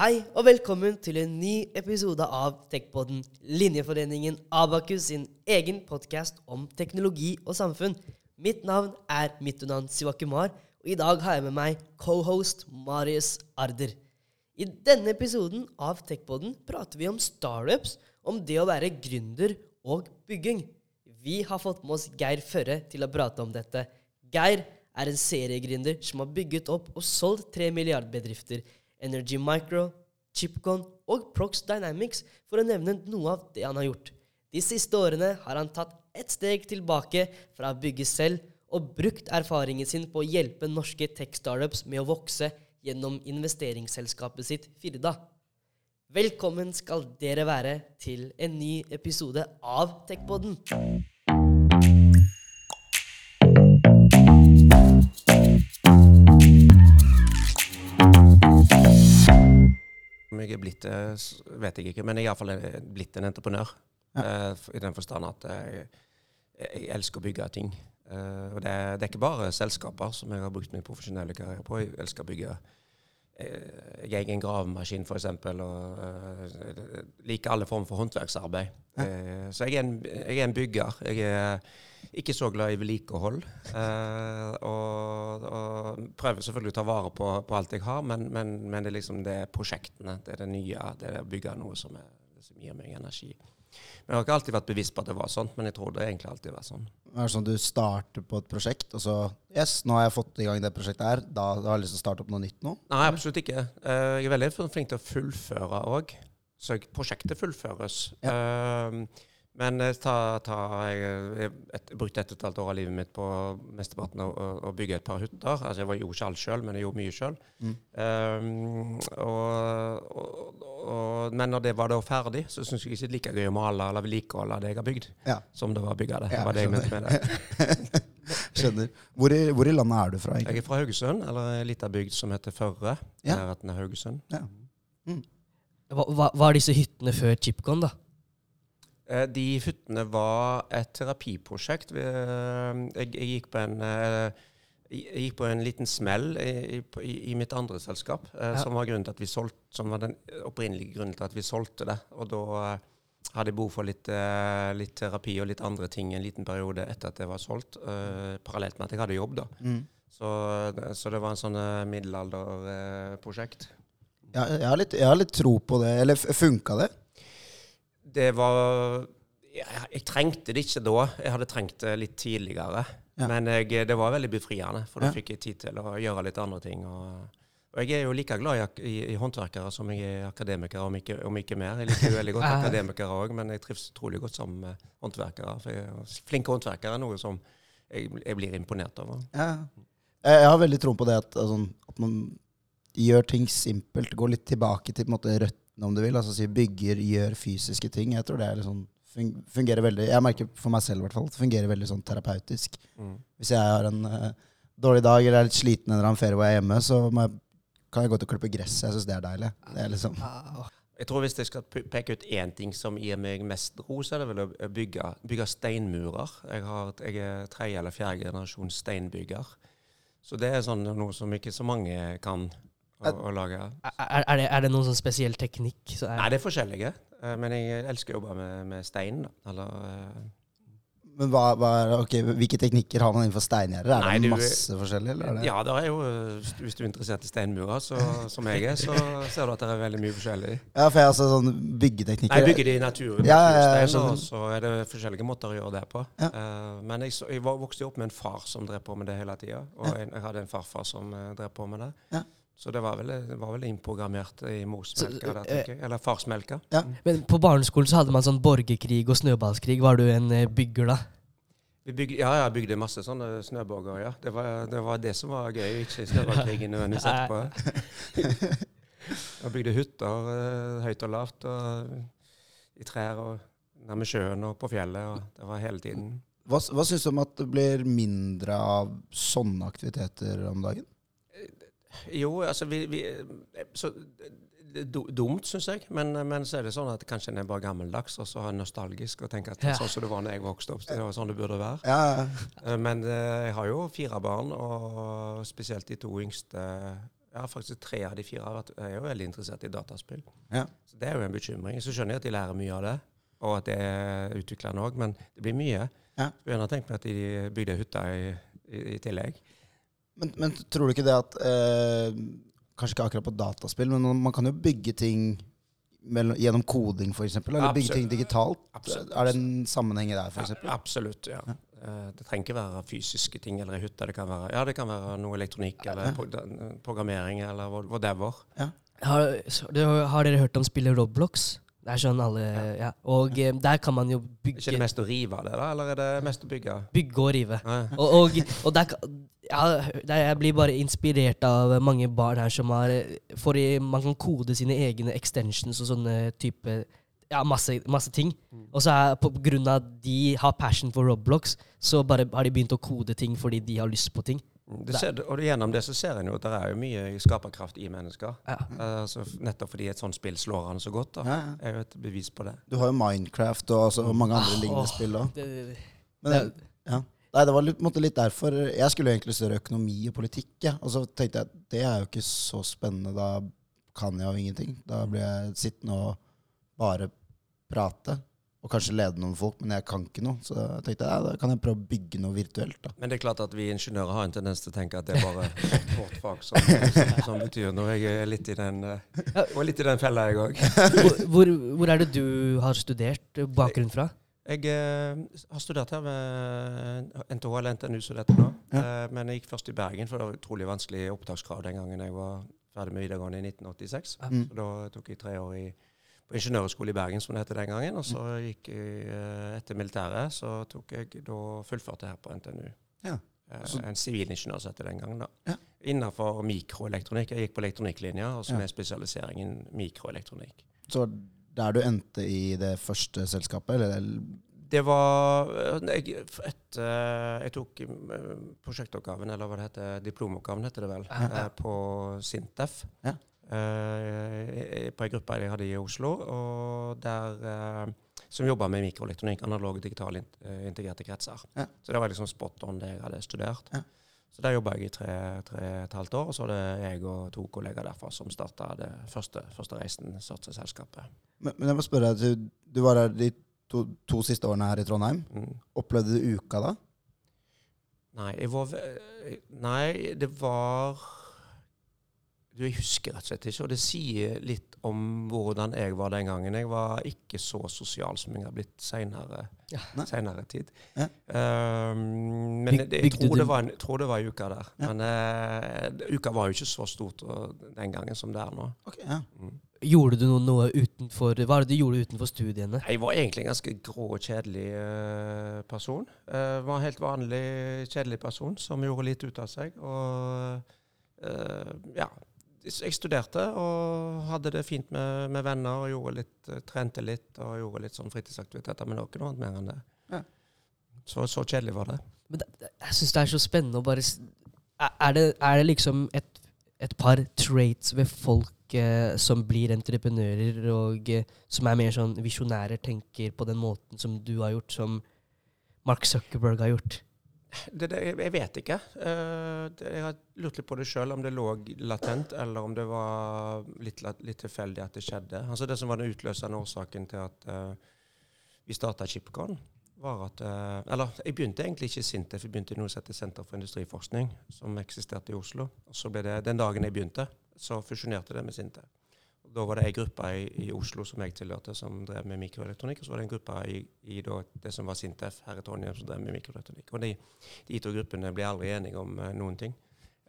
Hei og velkommen til en ny episode av Tekpodden, Linjeforeningen Abakus sin egen podkast om teknologi og samfunn. Mitt navn er Mittunan Sivakumar, og i dag har jeg med meg co-host Marius Arder. I denne episoden av Tekpodden prater vi om startups, om det å være gründer og bygging. Vi har fått med oss Geir Førre til å prate om dette. Geir er en seriegründer som har bygget opp og solgt tre milliardbedrifter. Energy Micro, Chipcon og Prox Dynamics, for å nevne noe av det han har gjort. De siste årene har han tatt ett steg tilbake fra å bygge selv og brukt erfaringen sin på å hjelpe norske tech-startups med å vokse gjennom investeringsselskapet sitt Firda. Velkommen skal dere være til en ny episode av Techpodden. Om jeg er blitt det, vet jeg ikke, men jeg er iallfall blitt en entreprenør. Ja. f- I den forstand at jeg, jeg elsker å bygge ting. Eh, og det, det er ikke bare selskaper som jeg har brukt min profesjonelle karriere på. Jeg elsker å bygge eh, Jeg eier en gravemaskin, f.eks., og eh, liker alle former for håndverksarbeid. Ja. så jeg er, en, jeg er en bygger. Jeg er ikke så glad i vedlikehold. Eh, og, og prøver selvfølgelig å ta vare på, på alt jeg har, men, men, men det er liksom det prosjektene, det er det nye, det er å bygge noe som, er, som gir meg energi. Men Jeg har ikke alltid vært bevisst på at det var sånn, men jeg tror det egentlig alltid var sånn. Er det sånn at du starter på et prosjekt, og så Yes, nå har jeg fått i gang det prosjektet her. Da, da har jeg lyst til å starte opp noe nytt nå? Nei, absolutt ikke. Eh, Jeg er veldig flink til å fullføre òg. Så prosjektet fullføres. Eh, Men jeg, ta, ta, jeg, jeg, et, brukte ett og et halvt år av livet mitt på mesteparten å, å, å bygge et par hytter. Altså, jeg var- gjorde ikke alt sjøl, men jeg gjorde mye sjøl. Mm. og, men når det var da ferdig, så syns jeg ikke det er like gøy å male eller vedlikeholde det jeg har bygd, Ja, som det var å bygge det. Ja, Det var det jeg mente med det. skjønner. Hvor i, hvor i landet er du fra, Jeg er fra Haugesund, eller en lita bygd som heter Førre. Ja. Nærheten av Haugesund. Ja. Hva, hva var disse hyttene før Chipcon, da? Eh, De hyttene var et terapiprosjekt. Eh, Jeg, gikk på en, eh, gikk på en liten smell i, i, i mitt andre selskap, Ja. som var solgte, som var den opprinnelige grunnen til at vi solgte det. Og da hadde jeg behov for litt, litt terapi og litt andre ting en liten periode etter at det var solgt, parallelt med at jeg hadde jobb. da. Mm. Så, så det var en sånn middelalderprosjekt. Ja, jeg, har litt, jeg har litt tro på det. Eller funka det? Det var jeg, jeg trengte det ikke da. Jeg hadde trengt det litt tidligere. Ja. Men jeg, det var veldig befriende, for da Ja. fikk jeg tid til å gjøre litt andre ting. Og, og jeg er jo like glad i, i, i håndverkere som jeg er akademiker, om ikke, om ikke mer. Jeg liker jo veldig godt akademikere òg, men jeg trives utrolig godt sammen med håndverkere. For jeg, flinke håndverkere er noe som jeg, jeg blir imponert over. Ja. Jeg, har veldig tro på det at, altså, at man gjør ting simpelt. Går litt tilbake til måte, røttene, om du vil. Altså si bygger, gjør fysiske ting. Jeg tror det er litt sånn fungerer veldig Jeg merker for meg selv i hvert fall at det fungerer veldig sånn terapeutisk. Mm. Hvis jeg har en uh, dårlig dag eller er litt sliten eller en ferie hvor jeg er hjemme, så må jeg, kan jeg gå til å klippe gresset. Jeg syns det er deilig. Det er liksom Jeg tror Hvis jeg skal peke ut én ting som gir meg mest ro, så er det vel å bygge, bygge steinmurer. Jeg, har, jeg er tredje eller fjerde generasjon steinbygger. Så det er sånn noe som ikke så mange kan å, å lage. Er, er, det, er det noen sånn spesiell teknikk? Så er, Nei, det er forskjellige. eh, Men jeg elsker å jobbe med, med stein. da. Eller eh, Men hva, hva er, ok, hvilke teknikker har man innenfor steingjerder? Er Nei, det masse forskjellig? Eller er det? Ja, det er jo Hvis du er interessert i steinmurer, så, som jeg er, så ser du at det er veldig mye forskjellig. Ja, for jeg har sånn byggeteknikker Nei, bygger det i natur, Ja, ja, ja, jeg og så er det forskjellige måter å gjøre det på. Ja. Uh, men jeg, jeg vokste opp med en far som drev på med det hele tida, og Ja. jeg hadde en farfar som drev på med det. Så det var vel, det var vel innprogrammert i morsmelka, der, eh, tenker jeg. Eller farsmelka. Ja. Men på barneskolen så hadde man sånn borgerkrig og snøballskrig. Var du en eh, bygger da? Vi bygde, ja, jeg bygde masse sånne snøborger, ja. Det var, det var det som var gøy, ikke snøballkrigen nødvendigvis etterpå. Jeg bygde hytter eh, høyt og lavt, og i trær og nærme sjøen og på fjellet, og det var hele tiden. Hva, hva syns du om at det blir mindre av sånne aktiviteter om dagen? Jo, altså vi, vi så, er du- Dumt, syns jeg. Men, men så er det sånn at kanskje en er bare gammeldags og så er nostalgisk og tenker at det Ja. er sånn som det var da jeg vokste opp. Det var sånn det burde være. Ja, Eh, Men eh, jeg har jo fire barn, og spesielt de to yngste Ja, faktisk tre av de fire er jo veldig interessert i dataspill. Ja. Så Det er jo en bekymring. Så skjønner jeg at de lærer mye av det, og at det er utviklende òg, men det blir mye. Ja. Skulle gjerne tenkt meg at de bygde hytta i, i, i tillegg. Men, men tror du ikke det at eh, Kanskje ikke akkurat på dataspill, men man kan jo bygge ting mellom, gjennom koding, f.eks. Eller bygge ting digitalt. Absolutt. Er det en sammenheng der, f.eks.? Ja, absolutt, ja. ja. Det trenger ikke være fysiske ting eller ei hytte. Det kan være, ja, det kan være noe elektronikk eller Ja. programmering eller whatever. Ja. Har, så- har dere hørt om spillet Roblox? Det er sånn alle Ja. Og eh, der kan man jo Er ikke det mest å rive av det, da, eller er det mest å bygge? bygge og rive. Ja. Og, og, og der, kan- ja, der jeg blir bare inspirert av mange barn her som har For man kan kode sine egne extensions og sånne type Ja, masse, masse ting. Og så er på grunn av at de har passion for Roblox, så bare har de begynt å kode ting fordi de har lyst på ting. Det ser, og gjennom det så ser en jo at det er jo mye skaperkraft i mennesker. Ja. Eh, Altså, nettopp fordi et sånt spill slår an så godt, da, Ja, ja. er jo et bevis på det. Du har jo Minecraft og, altså, og mange andre oh, lignende spill òg. Det, Men ja. Nei, det var litt, litt derfor Jeg skulle jo egentlig studere økonomi og politikk. Ja. Og så tenkte jeg at det er jo ikke så spennende. Da kan jeg jo ingenting. Da blir jeg sittende og bare prate. Og kanskje lede noen folk, men jeg kan ikke noe. Så jeg tenkte ja, da kan jeg prøve å bygge noe virtuelt. da. Men det er klart at vi ingeniører har en tendens til å tenke at det er bare vårt fag som, som, som betyr noe. Jeg er litt i den, eh, og litt i den fella, jeg òg. hvor, hvor, er det du har studert bakgrunn fra? Jeg jeg har studert her ved NTH, eller NTNU som det heter nå. Ja. men jeg gikk først i Bergen, for det var utrolig vanskelig opptakskrav den gangen jeg var ferdig med videregående i 1986. Mm. Så da tok jeg tre år i, på ingeniørhøgskole i Bergen, som det het den gangen. Og så gikk jeg eh, etter militæret, så tok jeg da fullførte her på NTNU. Ja. Eh, Så- en sivilingeniør som het den gangen. da. Ja. Innenfor mikroelektronikk. Jeg gikk på elektronikklinja, og så med ja. spesialiseringen mikroelektronikk. Så der du endte i det første selskapet, eller Det var eh, jeg, et, jeg tok prosjektoppgaven, eller hva det heter, diplomoppgaven heter det vel, Ja. på Sintef. Ja. Eh, på ei gruppe jeg hadde i Oslo, der, eh, som jobba med mikroelektronikk, analog og digital eh, integrerte kretser. Ja. Så det var liksom spot on det jeg hadde studert. Ja. Så der jobba jeg i tre, tre og et halvt år, og så var det jeg og to kollegaer derfra som starta det første, første reisen, startet selskapet. Men, men jeg må spørre deg, du, du var der de to, to siste årene her i Trondheim. Mm. Opplevde du uka da? Nei, var Nei, det var Jeg husker rett og slett ikke, og det sier litt om hvordan jeg var den gangen. Jeg var ikke så sosial som jeg har blitt senere, Ja. Senere tid. Ja. Um, men Byg- jeg tror det, var en, tror det var en uke der. Ja. Men uh, uka var jo ikke så stort og, den gangen som det er nå. Okay, ja. Mm. Gjorde du noe, noe utenfor Hva er det du gjorde utenfor studiene? Jeg var egentlig en ganske grå og kjedelig uh, person. Uh, var en helt vanlig, kjedelig person som gjorde litt ut av seg. Og uh, ja. Jeg studerte og hadde det fint med, med venner og gjorde litt, eh, trente litt og gjorde litt sånn fritidsaktiviteter. Men ikke noe annet mer enn det. Ja. Så, så kjedelig var det. Men det, jeg syns det er så spennende å bare Er er det, er det liksom et, et par traits ved folk eh, som blir entreprenører, og eh, som er mer sånn visjonærer, tenker på den måten som du har gjort, som Mark Zuckerberg har gjort? Det, det, jeg, vet ikke. Eh, jeg har lurt litt på det sjøl, om det lå latent, eller om det var litt, litt tilfeldig at det skjedde. Altså Det som var den utløsende årsaken til at eh, vi starta Chipcon, var at eh, Eller jeg begynte egentlig ikke i Sintef, jeg begynte i noe som heter Senter for industriforskning, som eksisterte i Oslo. Og så ble det, Den dagen jeg begynte, så fusjonerte det med Sintef. Da var det ei gruppe i, i Oslo som jeg tilhørte, som drev med mikroelektronikk. Og så var det en gruppe i, i da, det som var Sintef her i Trondheim, som drev med mikroelektronikk. Og de, de to gruppene ble aldri enige om uh, noen ting.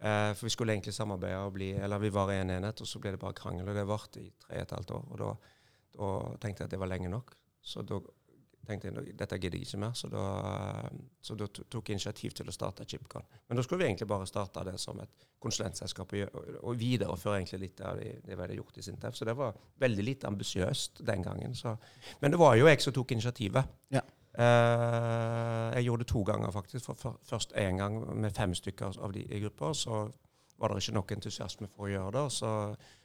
Uh, for vi skulle egentlig samarbeide, og bli, eller vi var en enhet, og så ble det bare krangel. Og det varte i tre og et halvt år. Og da, da tenkte jeg at det var lenge nok. Så da tenkte jeg dette gidder jeg ikke mer, så da, så da tok jeg initiativ til å starte Chipcon. Men da skulle vi egentlig bare starte det som et konsulentselskap og, og, videreføre egentlig litt av det, det vi hadde gjort i Sintef. Så det var veldig lite ambisiøst den gangen. Så. Men det var jo jeg som tok initiativet. Ja. Eh, jeg gjorde det to ganger, faktisk. For, først én gang med fem stykker av de i gruppa. Så var det ikke nok entusiasme for å gjøre det. Så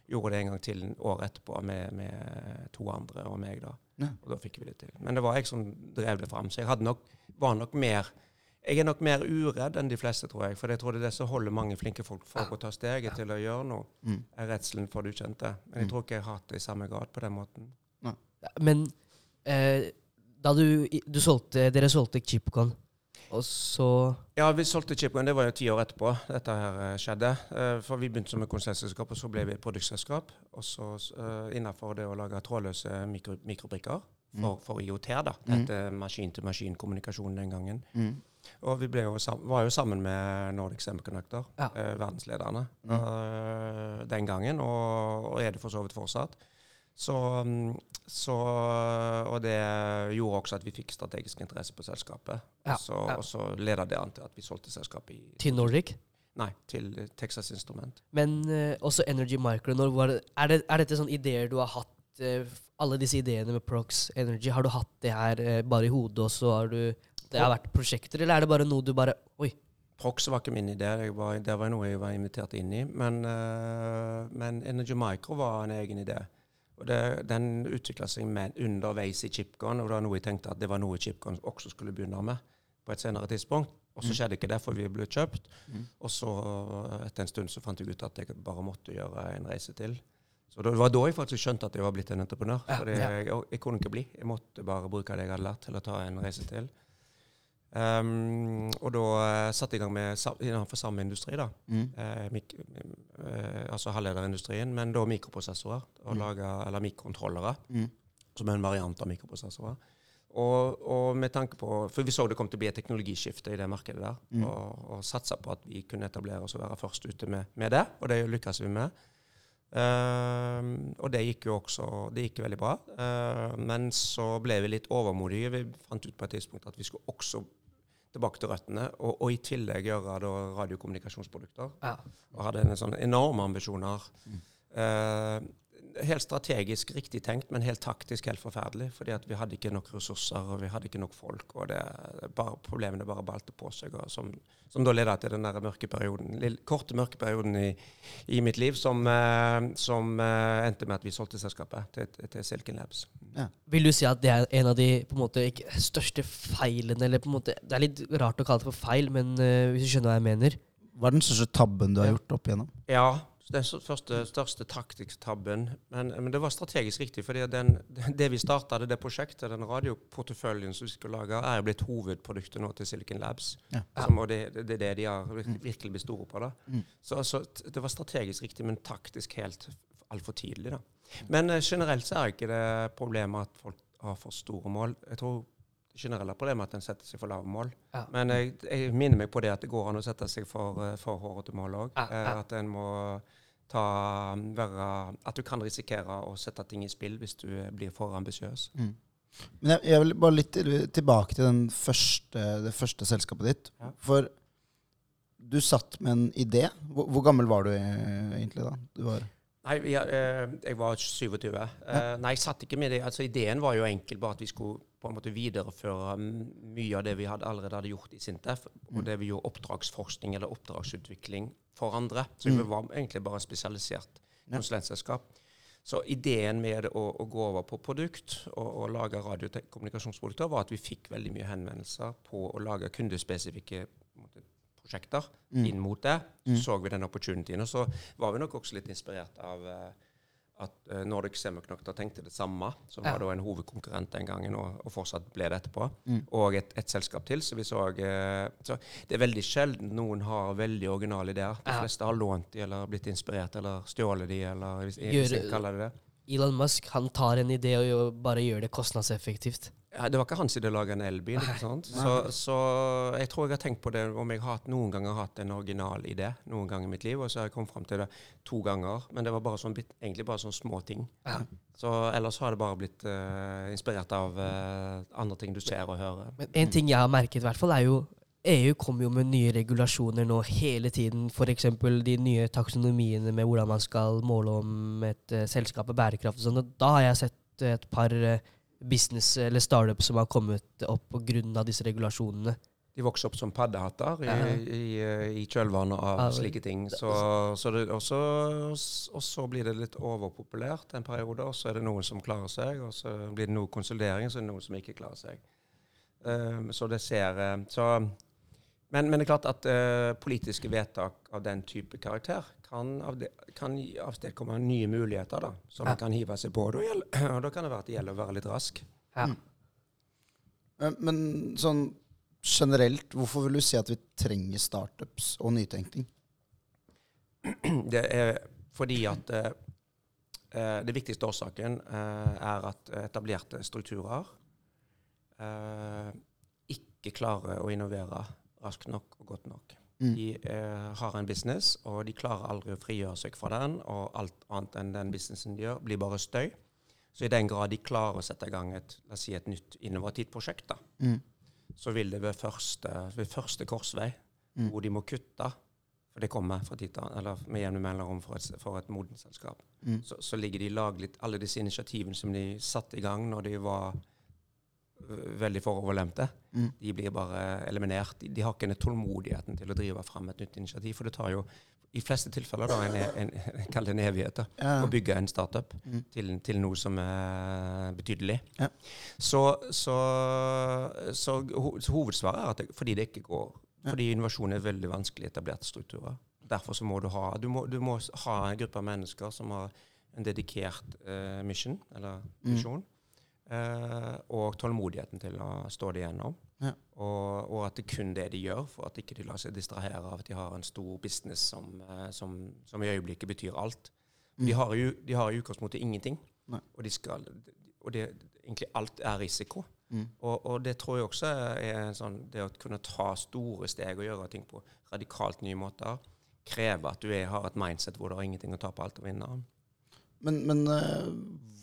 gjorde det en gang til året etterpå med, med to andre og meg. da. Ja. Og da fikk vi det til. Men det var jeg som drev det fram. Så jeg hadde nok, var nok mer Jeg er nok mer uredd enn de fleste, tror jeg. For jeg tror det er det som holder mange flinke folk for Ja. å ta steget til å gjøre noe. Mm. Er redselen for det ukjente. Men jeg tror ikke jeg har hatt det i samme grad på den måten. Men eh, da du, du solgte, dere solgte Chipcon, og så Ja, vi solgte Chipgun. Det var jo ti år etterpå dette her eh, skjedde. Eh, For vi begynte som et konsulentselskap, og så ble vi et produktselskap. Og så uh, innenfor det å lage trådløse mikro, mikrobrikker for, for IOT, da. Dette Mm. maskin-til-maskin-kommunikasjon den gangen. Mm. Og vi jo sammen, var jo sammen med Nordic Semiconductor, Ja. eh, verdenslederne, Mm. eh, den gangen, og, og er det for så vidt fortsatt. Så, så, og det gjorde også at vi fikk strategisk interesse på selskapet. Ja, så, ja. og så leda det an til at vi solgte selskapet i til Nordic. Nei, til Texas Instrument. Men uh, også Energy Micro. Det, er, det, er dette sånne ideer du har hatt? Uh, alle disse ideene med Prox Energy, har du hatt det her uh, bare i hodet, og så har du Det har vært prosjekter, eller er det bare noe du bare Oi. Prox var ikke min idé, jeg var, det var noe jeg var invitert inn i. Men, uh, men Energy Micro var en egen idé. Og det, Den utvikla seg med, underveis i Chipcon, og det var noe jeg tenkte at det var noe Chipcon også skulle begynne med på et senere tidspunkt. Og så Mm. skjedde ikke det, for vi ble kjøpt. Mm. Og så etter en stund så fant jeg ut at jeg bare måtte gjøre en reise til. Så det var da jeg faktisk skjønte at jeg var blitt en entreprenør. Ja, For ja. jeg, jeg kunne ikke bli. Jeg måtte bare bruke det jeg hadde lært, til å ta en reise til. Um, og da uh, satte jeg i gang med innenfor samme industri, da. Mm. Eh, mik eh, altså halvlederindustrien, men da mikroprosessorer. Og Mm. lage, eller mikrokontrollere, Mm. som er en variant av mikroprosessorer. Og, og med tanke på, For vi så det kom til å bli et teknologiskifte i det markedet der. Mm. Og, og satsa på at vi kunne etablere oss og være først ute med, med det. Og det lykkes vi med. Um, og det gikk jo også det gikk veldig bra. Uh, men så ble vi litt overmodige. Vi fant ut på et tidspunkt at vi skulle også tilbake til røttene, og, og i tillegg gjøre da radiokommunikasjonsprodukter. Ja. Og hadde en sånn enorme ambisjoner. Mm. Eh, helt strategisk riktig tenkt, men helt taktisk helt forferdelig. fordi at vi hadde ikke nok ressurser, og vi hadde ikke nok folk. Og det, bare, problemene bare balte på seg. Og som, som da leda til den der mørke perioden, lille, korte mørke perioden i, i mitt liv som, eh, som eh, endte med at vi solgte selskapet til, til Silken Labs. Vil du si at det er en av de på en måte, ikke, største feilene eller på en måte, Det er litt rart å kalle det for feil, men uh, hvis du skjønner hva jeg mener? Hva er den største tabben du har gjort opp igjennom? Ja, den s- første, største taktikktabben. Men, men det var strategisk riktig. fordi den, det vi starta, det prosjektet, den radioporteføljen som vi skulle lage, er blitt hovedproduktet nå til Silicon Labs. Ja. Som, og det, det er det de har vir- virkelig blitt store på. da. Mm. Så, så det var strategisk riktig, men taktisk helt altfor tidlig. da. Men eh, generelt så er ikke det problemet at folk har for store mål. Jeg tror generelle problemet at en setter seg for lave mål. Ja. Men jeg, jeg minner meg på det at det går an å sette seg for, eh, for hårete mål òg. Ja, ja. At en må ta, være, at du kan risikere å sette ting i spill hvis du eh, blir for ambisiøs. Mm. Men jeg, jeg vil bare litt tilbake til den første, det første selskapet ditt. Ja. For du satt med en idé. Hvor, hvor gammel var du eh, egentlig da? Du var Nei, eh, jeg var 27. Eh, nei, jeg satt ikke med det. Altså, ideen var jo enkel, bare at vi skulle på en måte videreføre mye av det vi hadde allerede hadde gjort i Sintef, og Mm. det vi gjorde oppdragsforskning eller oppdragsutvikling for andre. Så Mm. vi var egentlig bare spesialisert konsulentselskap. Så ideen med å, å gå over på produkt og, og lage radiokommunikasjonsprodukter var at vi fikk veldig mye henvendelser på å lage kundespesifikke prosjekter Mm. inn mot det. Så Mm. så vi den opportunityen. Og så var vi nok også litt inspirert av eh, at eh, Nordic Semiconductor tenkte det samme, som Ja. var da en hovedkonkurrent den gangen, og, og fortsatt ble det etterpå. Mm. Og et, et selskap til. Så vi så, eh, så Det er veldig sjelden noen har veldig originale ideer. De Ja. fleste har lånt de, eller blitt inspirert, eller stjålet de, eller hvis, hvis jeg kaller det det. Elon Musk han tar en idé og bare gjør det kostnadseffektivt. Ja, det var ikke hans idé å lage en elbil. ikke sant? Så, så jeg tror jeg har tenkt på det om jeg har hatt, noen ganger har hatt en original idé noen ganger i mitt liv, og så har jeg kommet fram til det to ganger. Men det var bare sånn, egentlig bare sånne små ting. Ja. Så ellers har det bare blitt uh, inspirert av uh, andre ting du ser og hører. Men en ting jeg har merket, i hvert fall, er jo EU kommer jo med nye regulasjoner nå hele tiden. F.eks. de nye taksonomiene med hvordan man skal måle om et uh, selskap er bærekraftig. Sånn. Da har jeg sett eh, et par uh, business eller startups som har kommet opp pga. disse regulasjonene. De vokser opp som paddehatter i, i, i, kjølvannet av Ja, slike ting. Så, så det, og, så, og så blir det litt overpopulært en periode, og så er det noen som klarer seg, og så blir det noe konsolidering, så er det noen som ikke klarer seg. Um, så det ser Så Men, men det er klart at uh, politiske vedtak av den type karakter kan, avde, kan avstedkomme nye muligheter da, som Ja. man kan hive seg på. Da gjelder, og da kan det være at det gjelder å være litt rask. Ja. Men, men sånn generelt, hvorfor vil du si at vi trenger startups og nytenkning? Det er fordi at eh, eh, det viktigste årsaken uh, er at etablerte strukturer eh, ikke klarer å innovere raskt nok og godt nok. Mm. De eh, har en business, og de klarer aldri å frigjøre seg fra den. Og alt annet enn den businessen de gjør, blir bare støy. Så i den grad de klarer å sette i gang et, la oss si et nytt innovativt prosjekt, da, Mm. så vil det ved første, ved første korsvei, Mm. hvor de må kutte For det kommer fra tid til eller med jevne mellomrom for et, for et modent selskap. Mm. Så, så ligger de laglig Alle disse initiativene som de satte i gang når de var veldig foroverlemte, Mm. de blir bare eliminert. De, de har ikke den tålmodigheten til å drive fram et nytt initiativ. For det tar jo i fleste tilfeller da, en, en, en, kall det en evighet da, Ja. å bygge en startup Mm. til, til noe som er betydelig. Ja. Så, så, så, hovedsvaret er at det, fordi det ikke går. Ja. Fordi innovasjon er veldig vanskelig etablerte strukturer. Derfor så må du ha du må, du må ha en gruppe av mennesker som har en dedikert uh, mission, eller Mm. Eh, og tålmodigheten til å stå det igjennom. Ja. Og, og at det kun det de gjør, for at ikke de lar seg distrahere av at de har en stor business som, eh, som, som i øyeblikket betyr alt. De har jo de har i utgangspunktet ingenting, Nei. og, de skal, og det, egentlig alt er risiko. Mm. Og, og det tror jeg også er sånn, det å kunne ta store steg og gjøre ting på radikalt nye måter, krever at du er, har et mindset hvor du har ingenting å tape, alt å vinne. Men, men uh,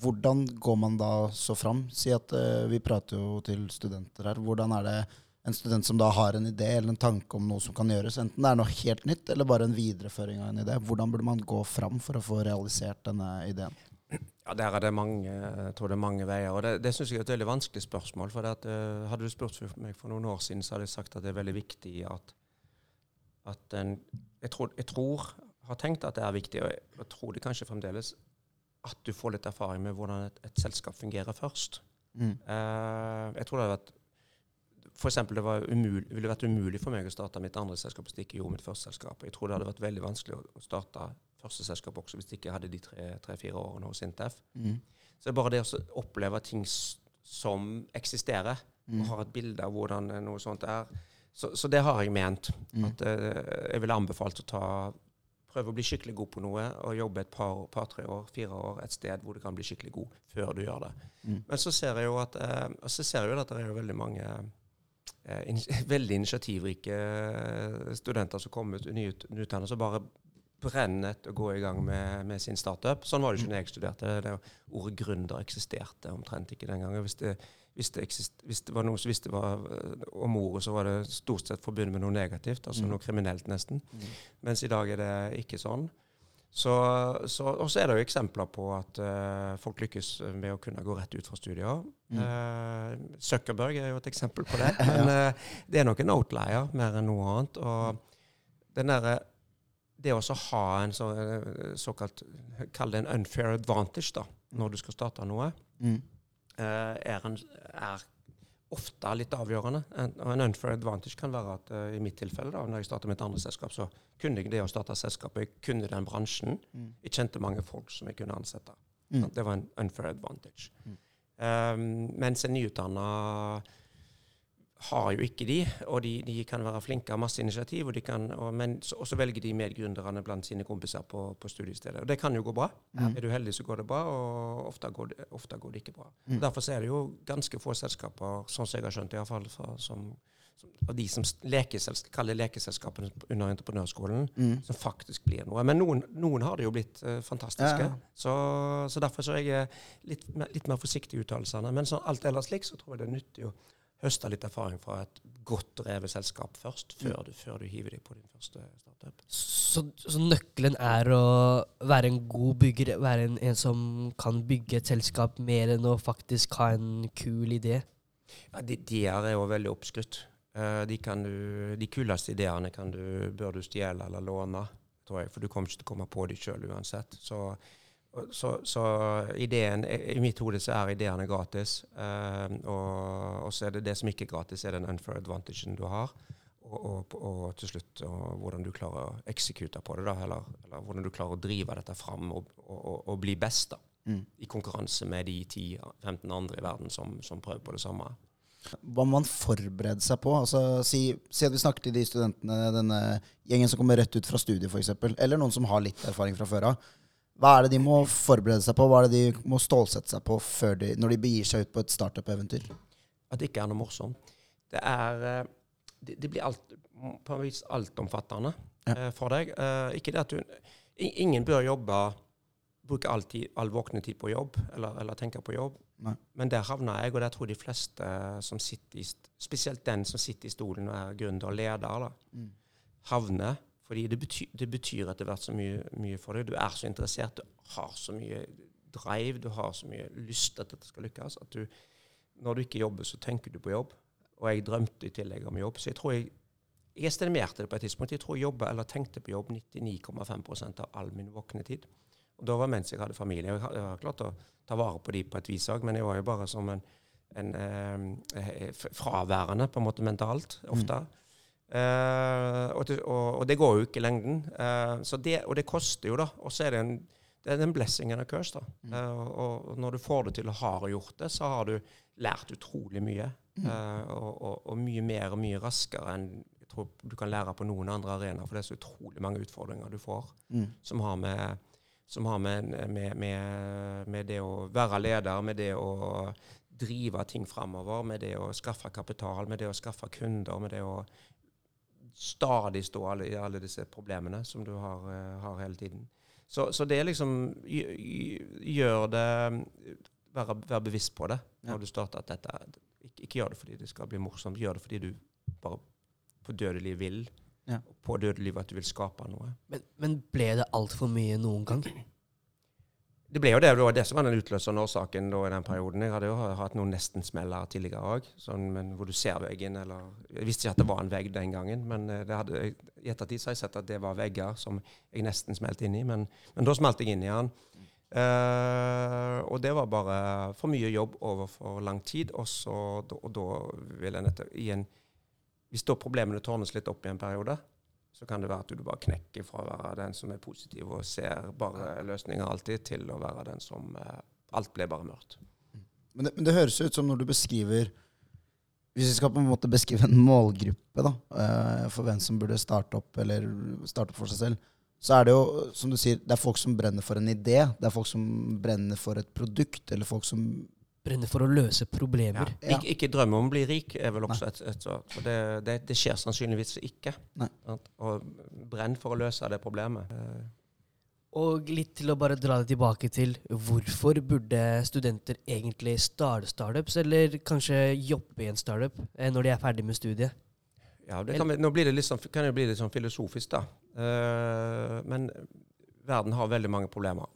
hvordan går man da så fram? Si at uh, vi prater jo til studenter her. Hvordan er det en student som da har en idé eller en tanke om noe som kan gjøres, enten det er noe helt nytt eller bare en videreføring av en idé, hvordan burde man gå fram for å få realisert denne ideen? Ja, Der er det mange, jeg tror det er mange veier. og Det, det syns jeg er et veldig vanskelig spørsmål. for at, uh, Hadde du spurt for meg for noen år siden, så hadde jeg sagt at det er veldig viktig at, at en, jeg, tror, jeg tror, har tenkt at det er viktig, og jeg, jeg tror det kanskje fremdeles, at du får litt erfaring med hvordan et, et selskap fungerer først. Mm. Uh, jeg tror det hadde vært for eksempel, det var umul, ville vært umulig for meg å starte mitt andre selskap hvis det ikke gjorde mitt første selskap. Jeg tror det hadde vært veldig vanskelig å, starte første selskap også hvis det ikke hadde de tre-fire tre, årene hos Sintef. Mm. Så det er bare det å oppleve ting som eksisterer, Mm. og har et bilde av hvordan eh, noe sånt er. Så, så det har jeg ment. Mm. At uh, jeg ville anbefalt å ta prøve å bli skikkelig god på noe, og jobbe et par, par, tre år, fire år et sted hvor du kan bli skikkelig god før du gjør det. Mm. Men så ser jeg jo at, eh, så ser jeg jo at det er jo veldig mange eh, in veldig initiativrike eh, studenter som kommer ut nyut- nyutdannet, som bare brenner etter å gå i gang med, med sin startup. Sånn var det ikke da jeg studerte. Det, ordet gründer eksisterte omtrent ikke den gangen. Hvis det, hvis det, eksist, hvis det var noe som visste var eh, om ordet, så var det stort sett forbundet med noe negativt, altså Mm. noe kriminelt nesten. Mm. Mens i dag er det ikke sånn. Så, så, og så er det jo eksempler på at uh, folk lykkes med å kunne gå rett ut fra studier. Mm. Uh, Zuckerberg er jo et eksempel på det. Men uh, det er nok en outlier mer enn noe annet. Og den der, det å ha en så, såkalt Kall det en unfair advantage da, når du skal starte noe, Mm. Eh, er, en, er ofte litt avgjørende. En, en unfair advantage kan være at uh, i mitt tilfelle, da, når jeg startet mitt andre selskap, så kunne jeg det å starte selskapet. Jeg kunne den bransjen. Mm. Jeg kjente mange folk som jeg kunne ansette. Mm. Det var en unfair advantage. Mm. Um, mens en nyutdanna har jo ikke de, og de, de kan være flinke, har masse initiativ, og de kan, og, men så, og så velger de medgründerne blant sine kompiser på, på studiestedet. Og det kan jo gå bra. Mm. Er du heldig, så går det bra, og ofte går det, ofte går det ikke bra. Mm. Derfor er det jo ganske få selskaper, sånn som jeg har skjønt, i hvert fall, som, som, av de som lekeselsk, kaller lekeselskapene under entreprenørskolen, Mm. som faktisk blir noe. Men noen, noen har det jo blitt uh, fantastiske. Ja. Så, så derfor så er jeg litt, mer- litt mer forsiktig i uttalelsene. Men sånn alt ellers slik, så tror jeg det er nyttig å høste litt erfaring fra et godt drevet selskap først, før du, før du hiver deg på din første startup. Så, så nøkkelen er å være en god bygger, være en, en som kan bygge et selskap mer enn å faktisk ha en kul idé? Ja, de, de her er jo veldig oppskrytt. Eh, de, kan du, de kuleste ideene kan du, bør du stjele eller låne, tror jeg, for du kommer ikke til å komme på dem sjøl uansett. Så, så, så ideen, i mitt hode så er ideene gratis. eh, og, og så er det det som ikke er gratis, er den unfair advantagen du har. og, og, og til slutt hvordan du klarer å eksekute på det, da, eller, eller hvordan du klarer å drive dette fram og bli best da, Mm. i konkurranse med de 10-15 andre i verden som, som prøver på det samme. Hva må man forberede seg på? Altså, si, si at vi snakker til de studentene, denne gjengen som kommer rett ut fra studiet f.eks., eller noen som har litt erfaring fra før av. Hva er det de må forberede seg på? Hva er det de må stålsette seg på før de, når de begir seg ut på et startup-eventyr? At det ikke er noe morsomt. Det er eh, Det, det blir alt, på en vis altomfattende Ja. eh, for deg. Eh, ikke det at du Ingen bør jobbe Bruke all, all våkne tid på jobb, eller, eller tenke på jobb. Nei. Men der havna jeg, og der tror de fleste som sitter i Spesielt den som sitter i stolen og er gründer og leder, da, Mm. havner. Fordi det betyr, det betyr etter hvert så mye, mye for deg. Du er så interessert, du har så mye drive, du har så mye lyst at dette skal lykkes, at du, når du ikke jobber, så tenker du på jobb. Og jeg drømte i tillegg om jobb. Så jeg tror jeg jeg estimerte det på et tidspunkt. Jeg tror jeg jobba eller tenkte på jobb 99,5% av all min våkne tid. Og da var mens jeg hadde familie. Jeg har, jeg har klart å ta vare på de på et vis òg, men jeg var jo bare som en, en eh, fraværende på en måte mentalt, ofte. Eh, og, og, og det går jo ikke i lengden. Uh, så det, og det koster jo, da. Og så er det en, det er en blessing and a curse. da. Eh, og, og når du får det til og har gjort det, så har du lært utrolig mye. Eh, og, mye mer og mye raskere enn jeg tror du kan lære på noen andre arenaer. For det er så utrolig mange utfordringer du får Mm. som har med, som har med, med, med, med det å være leder, med det å drive ting framover, med det å skaffe kapital, med det å skaffe kunder, med det å stadig stå alle, i alle disse problemene som du har, eh, har hele tiden. Så, så det liksom gj- gj- gjør det Være, være bevisst på det Ja. når du starter at dette ikke, ikke gjør det fordi det skal bli morsomt, gjør det fordi du bare på dødelig vil. Ja. På dødelig at du vil skape noe. Men, men ble det altfor mye noen gang? Det ble jo det, det var det som var den utløsende årsaken da, i den perioden. Jeg hadde jo hatt noen nesten-smeller tidligere òg, sånn, hvor du ser veggen. eller Jeg visste ikke at det var en vegg den gangen, men eh, hadde, i ettertid så har jeg sett at det var vegger som jeg nesten smelte inn i. Men, men da smalt jeg inn i den. Uh, og det var bare for mye jobb over for lang tid. Og, så, og da vil jeg nettopp igjen Hvis da problemene tårnes litt opp i en periode, så kan det være at du bare knekker fra å være den som er positiv og ser bare løsninger alltid, til å være den som eh, Alt ble bare mørkt. Men det, men det høres ut som når du beskriver Hvis vi skal på en måte beskrive en målgruppe da, eh, for hvem som burde starte opp, eller starte opp for seg selv, så er det jo, som du sier, det er folk som brenner for en idé. Det er folk som brenner for et produkt, eller folk som Brenner for å løse problemer. Ja. Ik ikke drømme om å bli rik er vel også et, et et For det, det, det skjer sannsynligvis ikke. Nei. Og brenn for å løse det problemet. Eh, Og litt til å bare dra det tilbake til hvorfor burde studenter egentlig starte startups, eller kanskje jobbe i en startup eh, når de er ferdig med studiet? Ja, det kan, nå blir det litt sånn, kan det bli litt sånn filosofisk, da. Uh, men verden har veldig mange problemer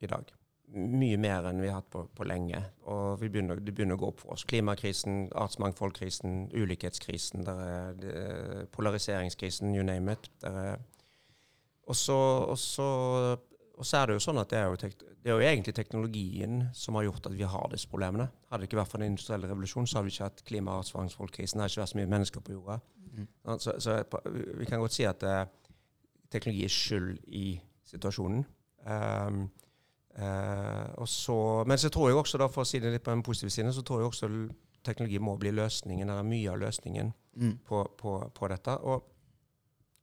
i dag. Mye mer enn vi har hatt på, på lenge. Og vi begynner, det begynner å gå opp for oss. Klimakrisen, artsmangfoldkrisen, ulikhetskrisen, der er, er polariseringskrisen, you name it. Der er, og, så, og, så, er det jo sånn at det er jo, tek, det er jo egentlig teknologien som har gjort at vi har disse problemene. Hadde det ikke vært for den industrielle revolusjonen, så hadde vi ikke hatt klima- og artsmangfoldkrisen. Det hadde ikke vært så mye mennesker på jorda. Mm. Så, så vi kan godt si at eh, teknologi er skyld i situasjonen. Um, eh, så, men så tror jeg også, da, for å si det litt på den positive siden, så tror jeg også teknologi må bli løsningen, eller mye av løsningen mm, på, på, på dette. Og,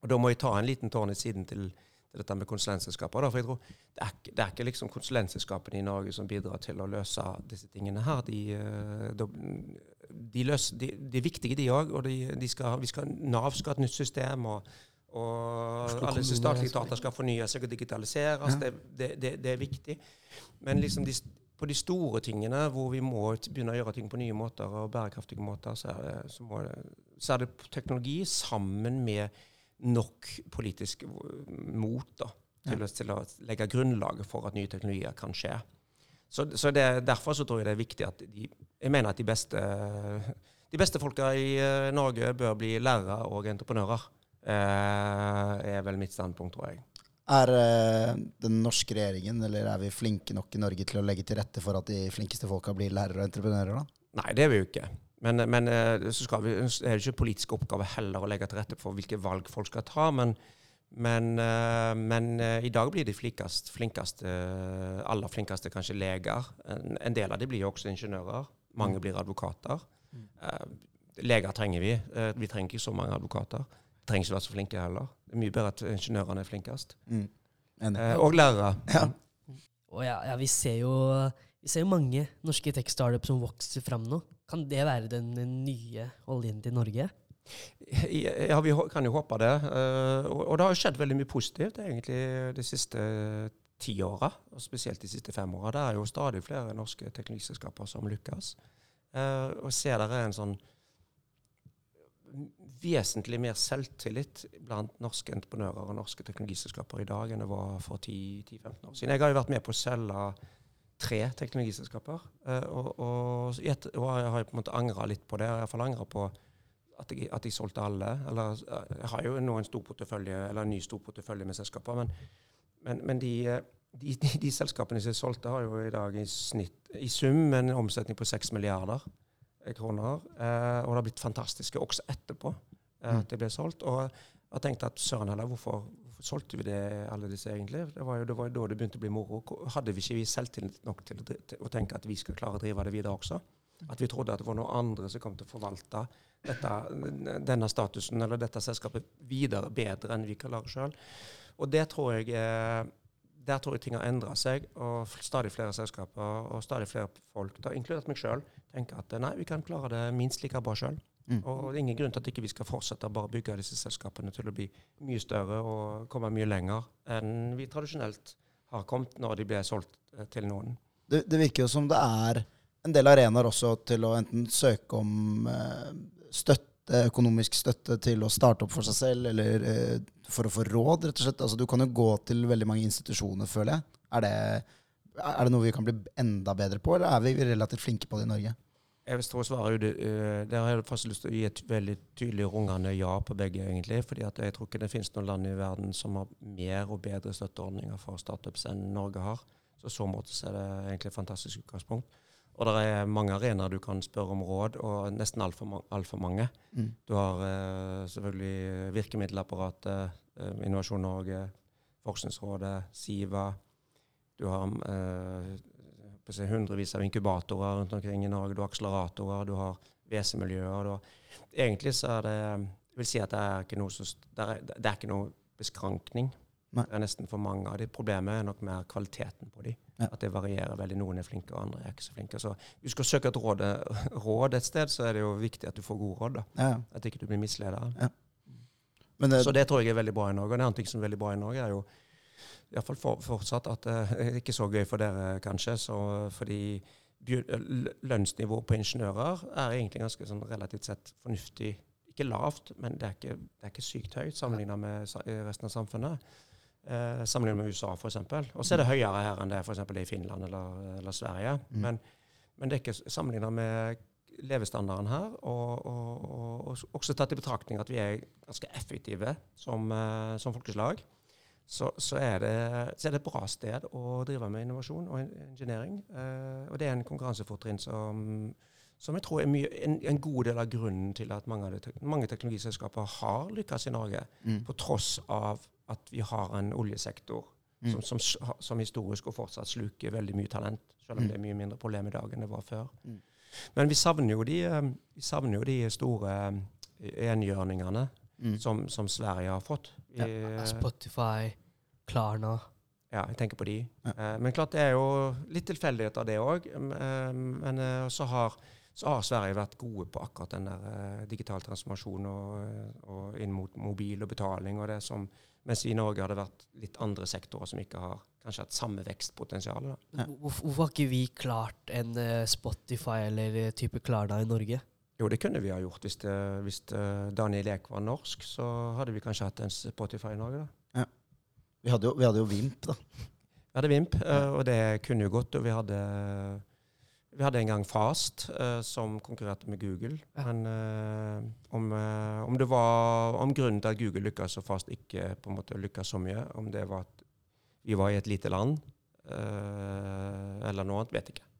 og da må jeg ta en liten tårn i siden til, til dette med konsulentselskaper. Da, for jeg tror det er, det er ikke liksom konsulentselskapene i Norge som bidrar til å løse disse tingene her. De, de, de, løser, de, de er viktige, de òg. Og de, de skal, vi skal, Nav skal ha et nytt system. og og alle disse statlige data etater skal fornye seg og digitaliseres. Ja. Det, det, det, er viktig. Men liksom de, på de store tingene hvor vi må begynne å gjøre ting på nye måter og bærekraftige måter, så er det, så må så er det teknologi sammen med nok politisk mot da, til, å, til å legge grunnlaget for at nye teknologier kan skje. Så, så det, derfor så tror jeg det er viktig at de, jeg mener at de beste, de beste folka i eh, Norge bør bli lærere og entreprenører. Eh, er vel mitt standpunkt, tror jeg. Er eh, den norske regjeringen, eller er vi flinke nok i Norge til å legge til rette for at de flinkeste folka blir lærere og entreprenører, da? Nei, det er vi jo ikke. Men, men eh, så vi, er det ikke politisk oppgave heller å legge til rette for hvilke valg folk skal ta. Men, men, men i dag blir de flinkest, flinkeste, aller flinkeste kanskje leger. En, en del av de blir jo også ingeniører. Mange blir advokater. Leger trenger vi. Vi trenger ikke så mange advokater. Trenger ikke være så flinke heller. Det er mye bedre at ingeniørene er flinkest. Mm. Eh, og lærere. Ja. Og ja, ja, vi ser jo vi ser jo mange norske tech-startups som vokser fram nå. Kan det være den nye oljen til Norge? Ja, vi kan jo håpe det. Eh, og, det har jo skjedd veldig mye positivt egentlig de siste ti åra, og spesielt de siste fem åra. Det er jo stadig flere norske teknologiselskaper som lykkes. Eh, og ser det er en sånn vesentlig mer selvtillit blant norske entreprenører og norske teknologiselskaper i dag enn det var for 10-15 år siden. Jeg har jo vært med på å selge tre teknologiselskaper, eh, og, og, og jeg har på en måte angra litt på det. Jeg har iallfall angra på at jeg, at jeg solgte alle. Eller eh, jeg har jo nå en stor portefølje, eller en ny stor portefølje med selskaper, men, men, men de, eh, de, de, de selskapene som jeg solgte, har jo i dag i snitt, i sum en omsetning på 6 milliarder kroner. Eh, og det har blitt fantastiske også etterpå at det ble solgt. Og jeg tenkte at søren heller, hvorfor, hvorfor solgte vi det alle disse egentlig? Det var jo det var da det begynte å bli moro. Hadde vi ikke vi selvtillit nok til, å tenke at vi skulle klare å drive det videre også? At vi trodde at det var noen andre som kom til å forvalte dette, denne statusen eller dette selskapet videre bedre enn vi kan lage sjøl. Og det tror jeg eh, der tror jeg ting har endra seg, og stadig flere selskaper og stadig flere folk, da, inkludert meg sjøl, tenker at eh, nei, vi kan klare det minst like bra sjøl. Mm. Og det er ingen grunn til at ikke vi skal fortsette å bare bygge disse selskapene til å bli mye større og komme mye lenger enn vi tradisjonelt har kommet når de ble solgt eh, til noen. Det, det virker jo som det er en del arenaer også til å enten søke om eh, støtte, økonomisk støtte til å starte opp for seg selv, eller eh, for å få råd, rett og slett. Altså, du kan jo gå til veldig mange institusjoner, føler jeg. Er det, er det noe vi kan bli enda bedre på, eller er vi relativt flinke på det i Norge? Jeg vil stå og svare ut, uh, Der har jeg faktisk lyst til å gi et veldig tydelig rungende ja på begge, egentlig. fordi at jeg tror ikke det finnes noen land i verden som har mer og bedre støtteordninger for startups enn Norge har. Så i så måte så er det egentlig et fantastisk utgangspunkt. Og det er mange arenaer du kan spørre om råd, og nesten altfor alt for mange. Mm. Du har uh, selvfølgelig virkemiddelapparatet, uh, Innovasjon Norge, Forskningsrådet, Siva. Du har eh, å si, hundrevis av inkubatorer rundt omkring i Norge. Du har akseleratorer, du har WC-miljøer. Egentlig så er det Jeg vil si at det er ikke noe, så, det er, det er ikke noe beskrankning. Nei. Det er nesten for mange av de. Problemet er nok mer kvaliteten på de. Ja. At det varierer veldig. Noen er flinke, og andre er ikke så flinke. Så hvis du skal søke et råd, råd et sted, så er det jo viktig at du får gode råd. da. Ja. At ikke du blir misleder. Ja. det, Så det tror jeg er veldig bra i Norge. Og en annen ting som er veldig bra i Norge, er jo iallfall for, fortsatt at eh, det er ikke så gøy for dere, kanskje. Så, fordi lønnsnivået på ingeniører er egentlig ganske sånn relativt sett fornuftig. Ikke lavt, men det er ikke, det er ikke sykt høyt sammenlignet med resten av samfunnet. Eh, sammenlignet med USA, f.eks. Og så er det høyere her enn det er i Finland eller, eller Sverige. Mm. Men, men det er ikke sammenlignet med levestandarden her, og, og, og, og også tatt i betraktning at vi er ganske effektive som, eh, som folkeslag, så, så, er det, så er det et bra sted å drive med innovasjon og en- engineering. Eh, og det er en konkurransefortrinn som, som jeg tror er mye, en, en god del av grunnen til at mange, av de, mange teknologiselskaper har lykkes i Norge, mm. på tross av at vi har en oljesektor Mm. som, som, som historisk og fortsatt sluker veldig mye talent, selv om Mm. det er mye mindre problem i dag enn det var før. Mm. Men vi savner jo de, eh, vi savner jo de store eh, enhjørningene Mm. som, som Sverige har fått. Vi, eh, Spotify, Klarna. ja, jeg tenker på de. Ja. Eh, men klart det er jo litt tilfeldighet av det òg. Men eh, så har, så har Sverige vært gode på akkurat den der digital transformasjon og, og inn mot mobil og betaling og det som Mens i Norge hadde vært litt andre sektorer som ikke har kanskje hatt samme vekstpotensial. Ja. Hvorfor, har ikke vi klart en Spotify eller type Klarna i Norge? Jo, det kunne vi ha gjort. Hvis, det, hvis det Daniel Ek var norsk, så hadde vi kanskje hatt en Spotify i Norge. da. Vi, hadde jo, vi hadde jo Vimp, da. Vi hadde Vimp, eh, og det kunne jo gått. Og vi hadde, vi hadde en gang Fast, eh, som konkurrerte med Google. Ja. Men eh, om, eh, om, det var, om grunnen til at Google lykkes og Fast ikke på en måte lykkes så mye, om det var at vi var i et lite land, eh, eller noe annet, vet jeg ikke.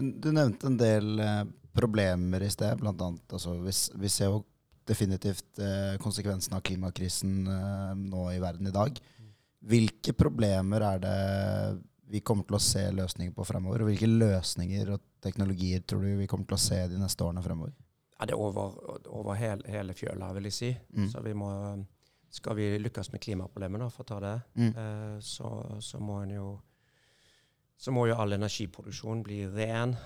Men du nevnte en del eh, problemer i sted. Blant annet, altså, vi, vi ser jo definitivt eh, konsekvensen av klimakrisen eh, nå i verden i dag. Hvilke problemer er det vi kommer til å se løsninger på fremover? Og hvilke løsninger og teknologier tror du vi kommer til å se de neste årene fremover? Ja, det er over, over hele, hele fjøla, vil jeg si. Mm. Så vi må, skal vi lykkes med klimaproblemet, da, for å ta det, Mm. eh, så, så må en jo så må jo all energiproduksjon bli ren.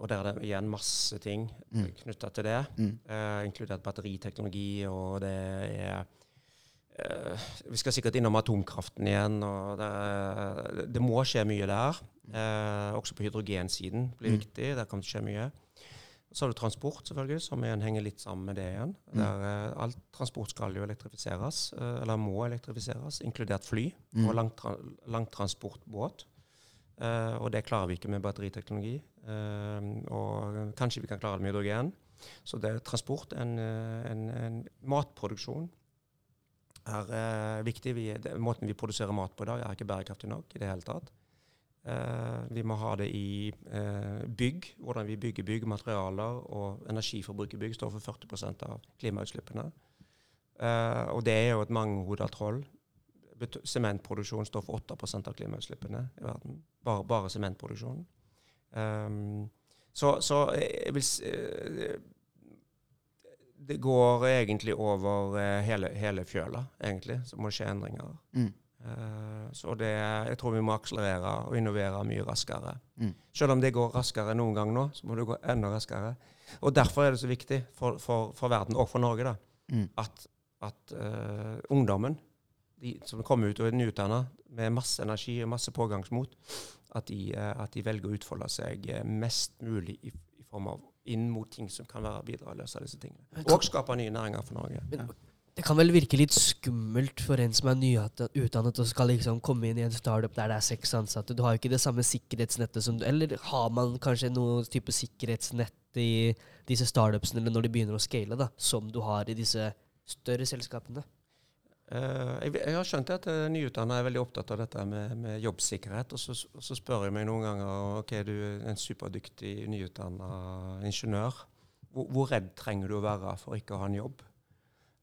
Og der er det igjen masse ting Mm. knytta til det. Mm. uh, inkludert batteriteknologi, og det er uh, Vi skal sikkert innom atomkraften igjen. og Det, det må skje mye der. Uh, også på hydrogensiden blir Mm. viktig. Der kan det skje mye. Så har du transport, selvfølgelig, som igjen henger litt sammen med det igjen. Der, eh, all transport skal jo elektrifiseres, eller må elektrifiseres, inkludert fly Mm. og langtra langtransportbåt. Eh, og det klarer vi ikke med batteriteknologi. Eh, og kanskje vi kan klare det med hydrogen. Så det er transport, en, eh, en, en matproduksjon, er eh, viktig. Vi, det, måten vi produserer mat på i dag, er ikke bærekraftig nok i det hele tatt. Eh, vi må ha det i eh, bygg, hvordan vi bygger bygg, materialer og energiforbruk i bygg står for 40 av klimautslippene. Og det er jo et mangehoda troll. Sementproduksjon står for 8% av klimautslippene i verden. Bare, bare sementproduksjonen. Um, så, så jeg vil eh, Det går egentlig over eh, hele, hele fjøla, egentlig. Så må det skje endringer. Mm. Uh, så det, jeg tror vi må akselerere og innovere mye raskere. Mm. Selv om det går raskere noen gang nå, så må det gå enda raskere. Og derfor er det så viktig for, for, for verden, og for Norge, da, Mm. at, at uh, ungdommen, de som kommer ut og er nyutdanna med masse energi og masse pågangsmot, at de, eh, at de velger å utfolde seg eh, mest mulig i, i form av inn mot ting som kan være bidra å løse disse tingene. Og skape nye næringer for Norge. Men det kan vel virke litt skummelt for en som er nyutdannet og skal liksom komme inn i en startup der det er seks ansatte. Du har jo ikke det samme sikkerhetsnettet som du Eller har man kanskje noe type sikkerhetsnett i disse startupsene eller når de begynner å scale, da, som du har i disse større selskapene? Eh, jeg, har skjønt at uh, nyutdanna er veldig opptatt av dette med, med jobbsikkerhet. Og så, så spør jeg meg noen ganger ok, du er en superdyktig nyutdanna ingeniør. Hvor, hvor redd trenger du å være for ikke å ha en jobb?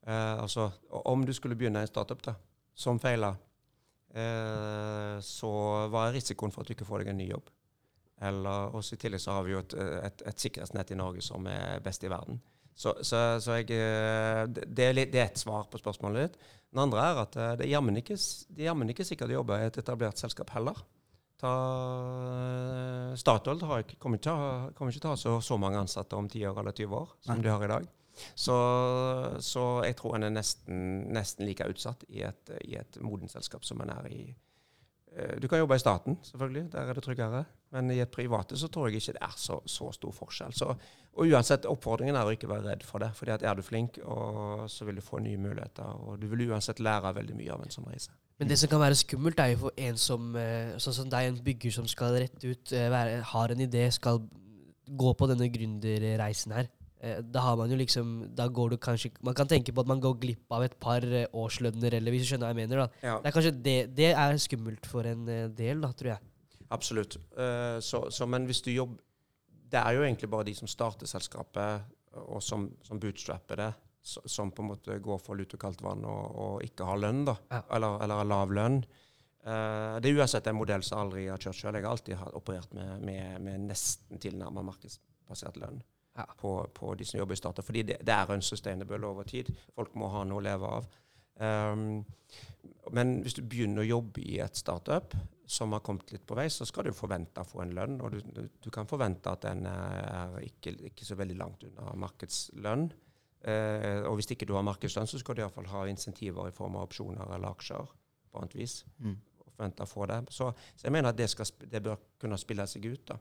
Eh, altså, Om du skulle begynne en startup da, som feiler, eh, så hva er risikoen for at du ikke får deg en ny jobb? Eller, også I tillegg så har vi jo et, et, et sikkerhetsnett i Norge som er best i verden. Så, så, så jeg, eh, det, det er et svar på spørsmålet ditt. Den andre er at eh, det er jammen ikke, er jammen ikke sikkert jobber jobbe i et etablert selskap heller. Ta, eh, Statoil kommer, ikke kommer ikke til å ha så, så mange ansatte om 10 år eller 20 år som Nei. de har i dag. Så, så jeg tror en er nesten, nesten like utsatt i et, i et modent selskap som en er i eh, Du kan jobbe i staten, selvfølgelig. Der er det tryggere. Men i et private så tror jeg ikke det er så, så stor forskjell. Så, og uansett, oppfordringen er å ikke være redd for det. fordi at er du flink, så vil du få nye muligheter. Og du vil uansett lære veldig mye av en sånn reise. Men det som kan være skummelt, er jo for en som eh, sånn som deg, en bygger som skal rette ut, eh, være, har en idé, skal gå på denne gründerreisen her. Eh, Da har man jo liksom Da går du kanskje Man kan tenke på at man går glipp av et par årslønner, eller hvis du skjønner hva jeg mener. da. Ja. Det er kanskje det, det er skummelt for en del, da, tror jeg. Absolutt. Uh, så, så, men hvis du jobber Det er jo egentlig bare de som starter selskapet, og som, som bootstrapper det, som på en måte går for lut og kaldt vann og, og ikke har lønn, da. Ja. Eller, eller har lav lønn. Uh, det er uansett en modell som aldri har kjørt sjøl. Jeg har alltid operert med, med, med nesten tilnærma markedsbasert lønn. Ja. På, på de som jobber i startup. Fordi det, det er unsustainable over tid. Folk må ha noe å leve av. Um, men hvis du begynner å jobbe i et startup som har kommet litt på vei, så skal du forvente å få en lønn. Og du, du, kan forvente at den er ikke, ikke så veldig langt unna markedslønn. Eh, og hvis ikke du har markedslønn, så skal du iallfall ha insentiver i form av opsjoner eller aksjer på annet vis. Mm. Forvente å få det. Så, så jeg mener at det, skal, det bør kunne spille seg ut. da.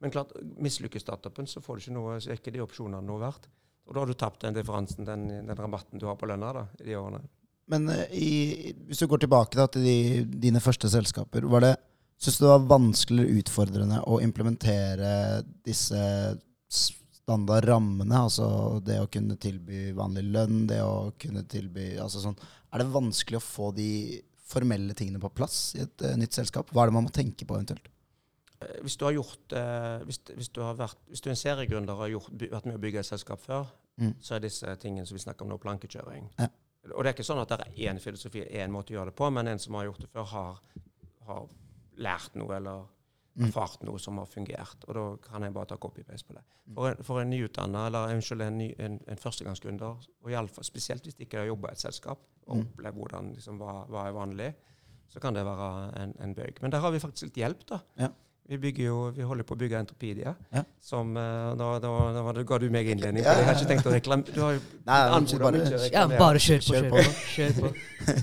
Men klart, mislykkes startupen, så får du ikke noe, så er ikke de opsjonene noe verdt. Og da har du tapt den differansen, den, den rabatten du har på lønna da, i de årene. Men eh, i, hvis du går tilbake da, til de, dine første selskaper, var det, syns du det var vanskelig eller utfordrende å implementere disse standard rammene? Altså det å kunne tilby vanlig lønn, det å kunne tilby altså sånn, Er det vanskelig å få de formelle tingene på plass i et uh, nytt selskap? Hva er det man må tenke på eventuelt? Eh, Hvis du har gjort uh, hvis, hvis, du har vært, hvis du er en seriegründer og har gjort, vært med å bygge et selskap før, Mm. så er disse tingene som vi snakker om nå, plankekjøring. Ja. Og det er ikke sånn at det er én filosofi, én måte å gjøre det på, men en som har gjort det før, har, har lært noe eller Mm. erfart noe som har fungert. Og da kan jeg bare ta copy-paste på det. For en, for en nyutdanna, eller unnskyld, en, ny, en, en førstegangsgründer, og i alle fall, spesielt hvis de ikke har jobba i et selskap, og Mm. opplevd hvordan liksom, hva, hva er vanlig, så kan det være en, en bøyg. Men der har vi faktisk litt hjelp, da. Ja. Vi, bygger jo, vi holder på å bygge Entropedia. Ja. Som, da, da, da, da, ga du meg innledning. Ja, for Jeg har ikke tenkt å reklamere. Du har jo Nei, anmodet bare- Ja, bare kjør på. Kjør Kjør på. på. Kjør på.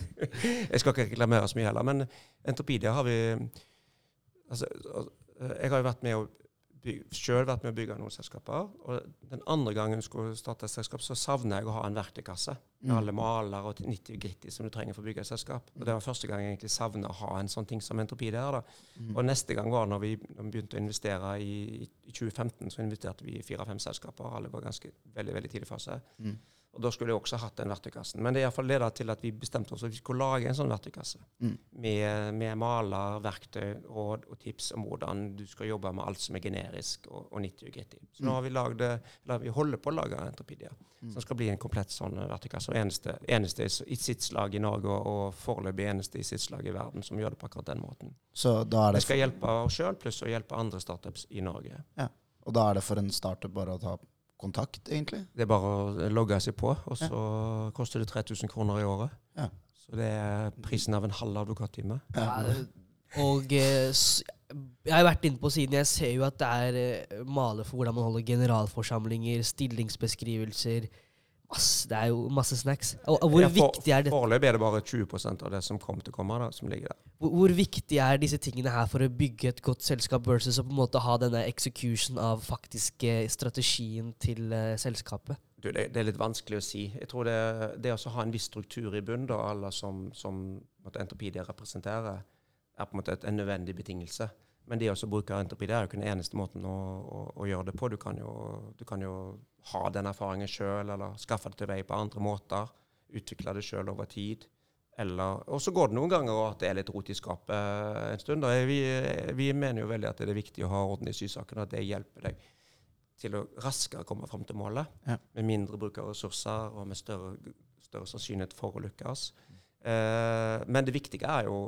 Jeg skal ikke reklamere så mye heller, men Entropedia har vi altså, Jeg har jo vært med å selv vært med å bygge noen selskaper. Og den andre gangen jeg skulle starte et selskap, så savner jeg å ha en verktøykasse med Mm. alle maler og 90 gritti som du trenger for å bygge et selskap. Og Det var første gang jeg egentlig savna å ha en sånn ting som entropi der. Da. Mm. Og neste gang var når vi, begynte å investere i, i 2015, så investerte vi fire-fem selskaper. Alle var ganske veldig, veldig tidlig fase. Mm. Og da skulle jeg også hatt den verktøykassen. Men det er iallfall leda til at vi bestemte oss for at vi skulle lage en sånn verktøykasse. Mm. Med, med maler, verktøy, råd og tips om hvordan du skal jobbe med alt som er generisk og, og 90 og. Så nå Mm. har vi lagd, eller vi holder på å lage Entropedia, Mm. som skal bli en komplett sånn verktøykasse. Og eneste, eneste i sitt slag i Norge, og, og foreløpig eneste i sitt slag i verden, som gjør det på akkurat den måten. Så da er Vi det, skal hjelpe oss sjøl, pluss å hjelpe andre startups i Norge. og da er det for en startup bare å ta kontakt, egentlig? Det er bare å logge seg på, og så koster det 3000 kroner i året. Ja. Så det er prisen av en halv advokattime. Ja, og eh, jeg har vært inne på siden. Jeg ser jo at det er eh, maler for hvordan man holder generalforsamlinger, stillingsbeskrivelser masse, Det er jo masse snacks. Og, og hvor Ja, for- viktig er det Foreløpig er det bare 20 av det som kommer til å komme, da, som ligger der. Hvor, hvor viktig er disse tingene her for å bygge et godt selskap versus å på en måte ha denne execution av faktiske strategien til uh, selskapet? Du, det, det er litt vanskelig å si. Jeg tror det, det å ha en viss struktur i bunnen, da, alle som, som Entropedia representerer, er på en måte et, en nødvendig betingelse. Men det å bruke det er jo ikke den eneste måten å, å, å gjøre det på. Du kan jo, du kan jo ha den erfaringen sjøl, eller skaffe det til vei på andre måter. Utvikle det sjøl over tid. Eller, og så går det noen ganger at det er litt rot i skapet en stund. Vi, vi mener jo veldig at det er viktig å ha orden i sysakene, at det hjelper deg til å raskere komme fram til målet. Ja. Med mindre bruk av ressurser og med større, større sannsynlighet for å lykkes. Eh, men det viktige er jo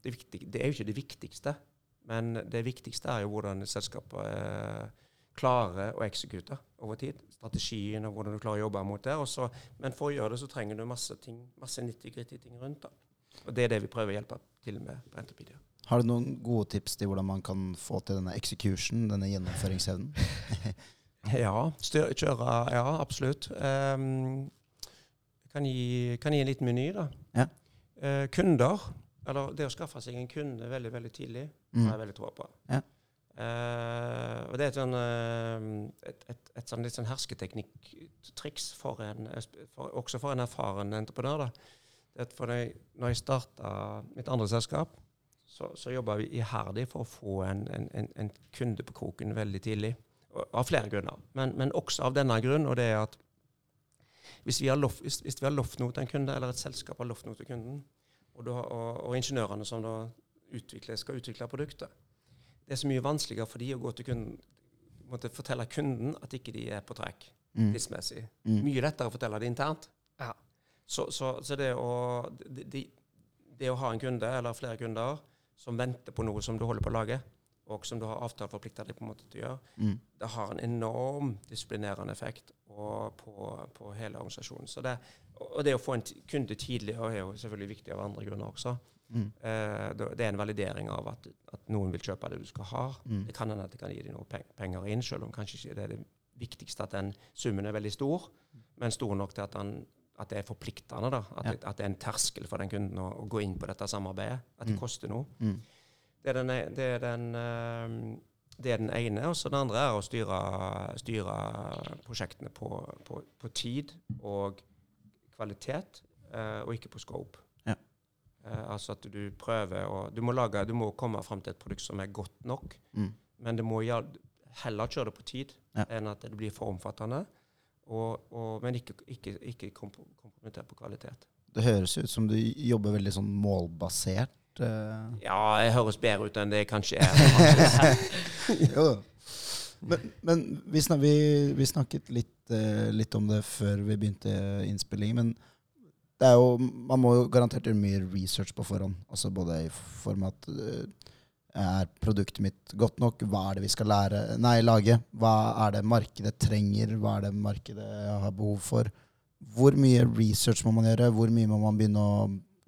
det, viktige, det er jo ikke det viktigste. Men det viktigste er jo hvordan selskapet eh, klarer å eksekute over tid. Strategien og hvordan du klarer å jobbe mot det. Også, men for å gjøre det så trenger du masse ting, masse 90-gritty ting rundt. da. Og det er det vi prøver å hjelpe til med på Entropedia. Har du noen gode tips til hvordan man kan få til denne execution, denne gjennomføringsevnen? Ja, styr, kjøre Ja, absolutt. Um, kan, gi, kan gi en liten meny, da. Ja. Uh, kunder. Eller det å skaffe seg en kunde veldig veldig tidlig, Mm. har jeg veldig tro på. Ja. Uh, og det er et sånn, uh, et, et, et sånn litt sånn hersketeknikk-triks for en, for, også for en erfaren entreprenør. da. For det, når jeg starta mitt andre selskap, så, så jobba vi iherdig for å få en, en, en, en kunde på kroken veldig tidlig. Av flere grunner. Men, men også av denne grunn, og det er at hvis vi har lovt, noe til en kunde, eller et selskap har lovt noe til kunden, og, du har, og, og ingeniørene som da utvikler, skal utvikle produktet, det er så mye vanskeligere for de å gå til kunden, måtte fortelle kunden at ikke de er på trekk Mm. tidsmessig. Mm. Mye lettere å fortelle det internt. Ja. Så, så, så det, å, det, det, det å ha en kunde, eller flere kunder, som venter på noe som du holder på å lage, og som du har avtaleforplikta deg på en måte til å gjøre, Mm. det har en enorm disiplinerende effekt og på, på hele organisasjonen. Så det, og det å få en kunde tidlig er jo selvfølgelig viktig av andre grunner også. Mm. Eh, det er en validering av at, at noen vil kjøpe det du skal ha. Mm. Det kan hende at det kan gi deg noe penger inn, selv om kanskje ikke det er det viktigste at den summen er veldig stor, men stor nok til at, den, at det er forpliktende. Da. At, Ja. det, at det er en terskel for den kunden å, å gå inn på dette samarbeidet. At det Mm. koster noe. Mm. Det er den, e- det er den, eh, det er den ene. Og så den andre er å styre, styre prosjektene på, på, på tid og kvalitet, eh, og ikke på scope. Eh, altså at du prøver å du må, lage, du må komme fram til et produkt som er godt nok, Mm. men du må heller kjøre det på tid Ja. enn at det blir for omfattende. Og, og, men ikke, ikke, ikke kompro- kompromittere på kvalitet. Det høres ut som du jobber veldig sånn målbasert eh, Ja, jeg høres bedre ut enn det jeg kanskje er. Jo. Men, men vi, snak, vi, vi snakket litt, eh, litt om det før vi begynte innspillingen. Men det er jo, man må jo garantert gjøre mye research på forhånd. Altså både i form av at eh, er produktet mitt godt nok? Hva er det vi skal lære, nei, lage? Hva er det markedet trenger? Hva er det markedet har behov for? Hvor mye research må man gjøre? Hvor mye man å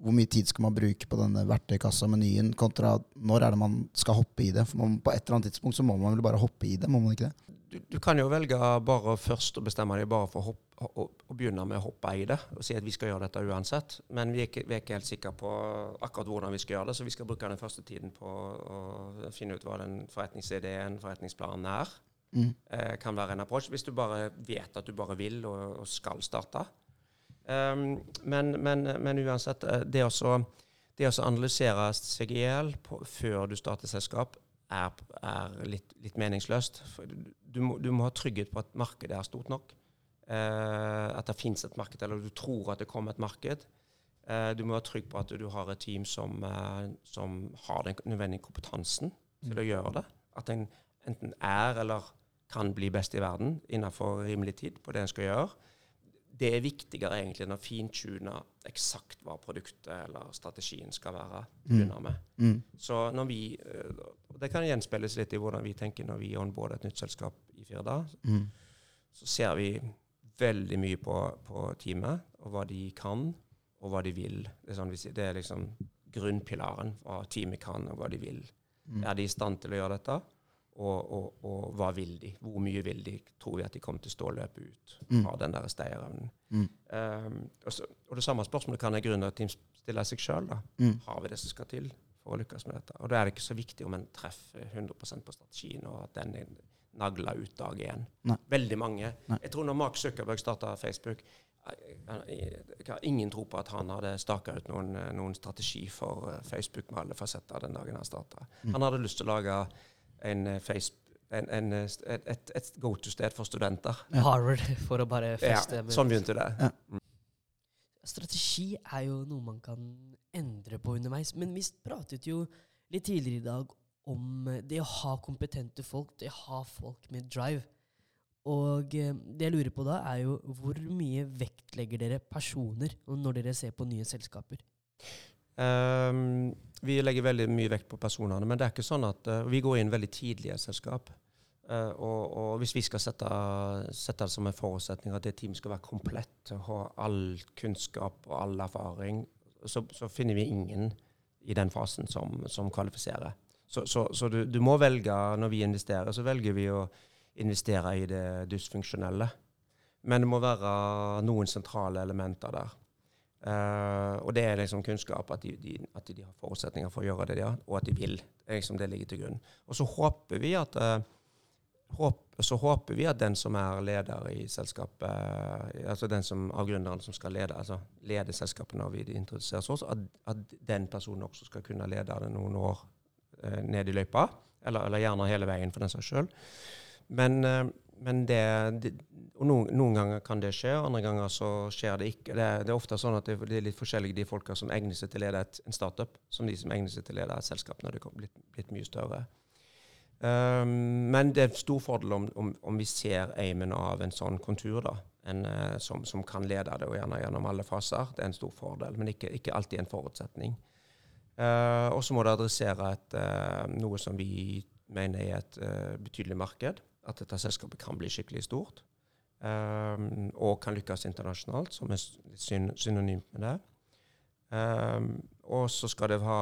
hvor mye tid skal man bruke på denne verktøykassa, menyen, kontra når er det man skal hoppe i det? For man, På et eller annet tidspunkt så må man vel bare hoppe i det, må man ikke det? Du, du kan jo velge bare først å bestemme deg bare for å, hoppe, å, å begynne med å hoppe i det og si at vi skal gjøre dette uansett. Men vi er, ikke, vi er ikke helt sikre på akkurat hvordan vi skal gjøre det, så vi skal bruke den første tiden på å finne ut hva den forretningsideen, forretningsplanen er. Mm. Eh, kan være en approach hvis du bare vet at du bare vil og, og skal starte. Um, men, men, men, uansett, eh, det å, det å analysere seg i hjel før du starter selskap, er, er litt, litt, meningsløst. Du må, du, må, ha trygghet på at markedet er stort nok. Eh, at det finnes et marked, eller du tror at det kommer et marked. Eh, du må være trygg på at du har et team som, eh, som har den nødvendige kompetansen til å gjøre det. At en enten er eller kan bli best i verden innenfor rimelig tid på det en skal gjøre det er viktigere egentlig enn å fintune eksakt hva produktet eller strategien skal være. Mm. med. Mm. Så når vi, eh, Det kan gjenspeiles litt i hvordan vi tenker når vi onboarder et nytt selskap i Firda. Mm. Så ser vi veldig mye på, på teamet, og hva de kan, og hva de vil. Det er, sånn det er liksom grunnpilaren. Hva teamet kan, og hva de vil. Mm. Er de i stand til å gjøre dette? Og, og, og, hva vil de? Hvor mye vil de? Tror vi at de kommer til å stå og løpe ut? Mm. Har den der stayerevnen. Mm. Um, og, og, det samme spørsmålet kan jeg gründerteam stille seg sjøl. Mm. Har vi det som skal til for å lykkes med dette? Og da er det ikke så viktig om en treffer 100% på strategien, og at den er nagla ut dag én. Veldig mange. Nei. Jeg tror når Mark Zuckerberg starta Facebook jeg har ingen tro på at han hadde staka ut noen, noen, strategi for Facebook med alle fasetter den dagen han starta. Mm. Han hadde lyst til å lage en, eh, en, en, eh, et, et, et go to-sted for studenter. Harvard, for å bare feste ja, Sånn begynte det. Ja. Mm. Strategi er jo noe man kan endre på underveis. Men vi pratet jo litt tidligere i dag om eh, det å ha kompetente folk, det å ha folk med drive. Og det jeg lurer på da, er jo hvor mye vektlegger dere personer når dere ser på nye selskaper? Um, vi legger veldig mye vekt på personene, men det er ikke sånn at uh, vi går inn veldig tidlig i et selskap. Uh, og, og, hvis vi skal sette, sette, det som en forutsetning at det teamet skal være komplett, ha all kunnskap og all erfaring, så, så finner vi ingen i den fasen som, som kvalifiserer. Så, så, så du, du, må velge, når vi investerer, så velger vi å investere i det dysfunksjonelle. Men det må være noen sentrale elementer der. Uh, og det er liksom kunnskap, at de, de, at de, har forutsetninger for å gjøre det de har, og at de vil. Det, liksom det ligger til grunn. Og så håper vi at uh, håp, så håper vi at den som er leder i selskapet, uh, altså den som av gründeren som skal lede, altså lede selskapet når vi introduseres oss, at, at, den personen også skal kunne lede det noen år ned i løypa. Eller, eller, gjerne hele veien, for den saks skyld. Men men det, det og noen, noen, ganger kan det skje, andre ganger så skjer det ikke. Det, det er ofte sånn at det, det, er litt forskjellige de folka som egner seg til å lede et, en startup, som de som egner seg til å lede et selskap når det er blitt, blitt mye større. Um, men det er stor fordel om, om, om vi ser aimen av en sånn kontur, da, en, uh, som, som, kan lede det, og gjerne gjennom alle faser. Det er en stor fordel, men ikke, ikke alltid en forutsetning. Uh, og så må det adressere et, uh, noe som vi mener er et betydelig marked at dette selskapet kan bli skikkelig stort. Um, og kan lykkes internasjonalt, som er syn synonymt med det. Um, og så skal, ha,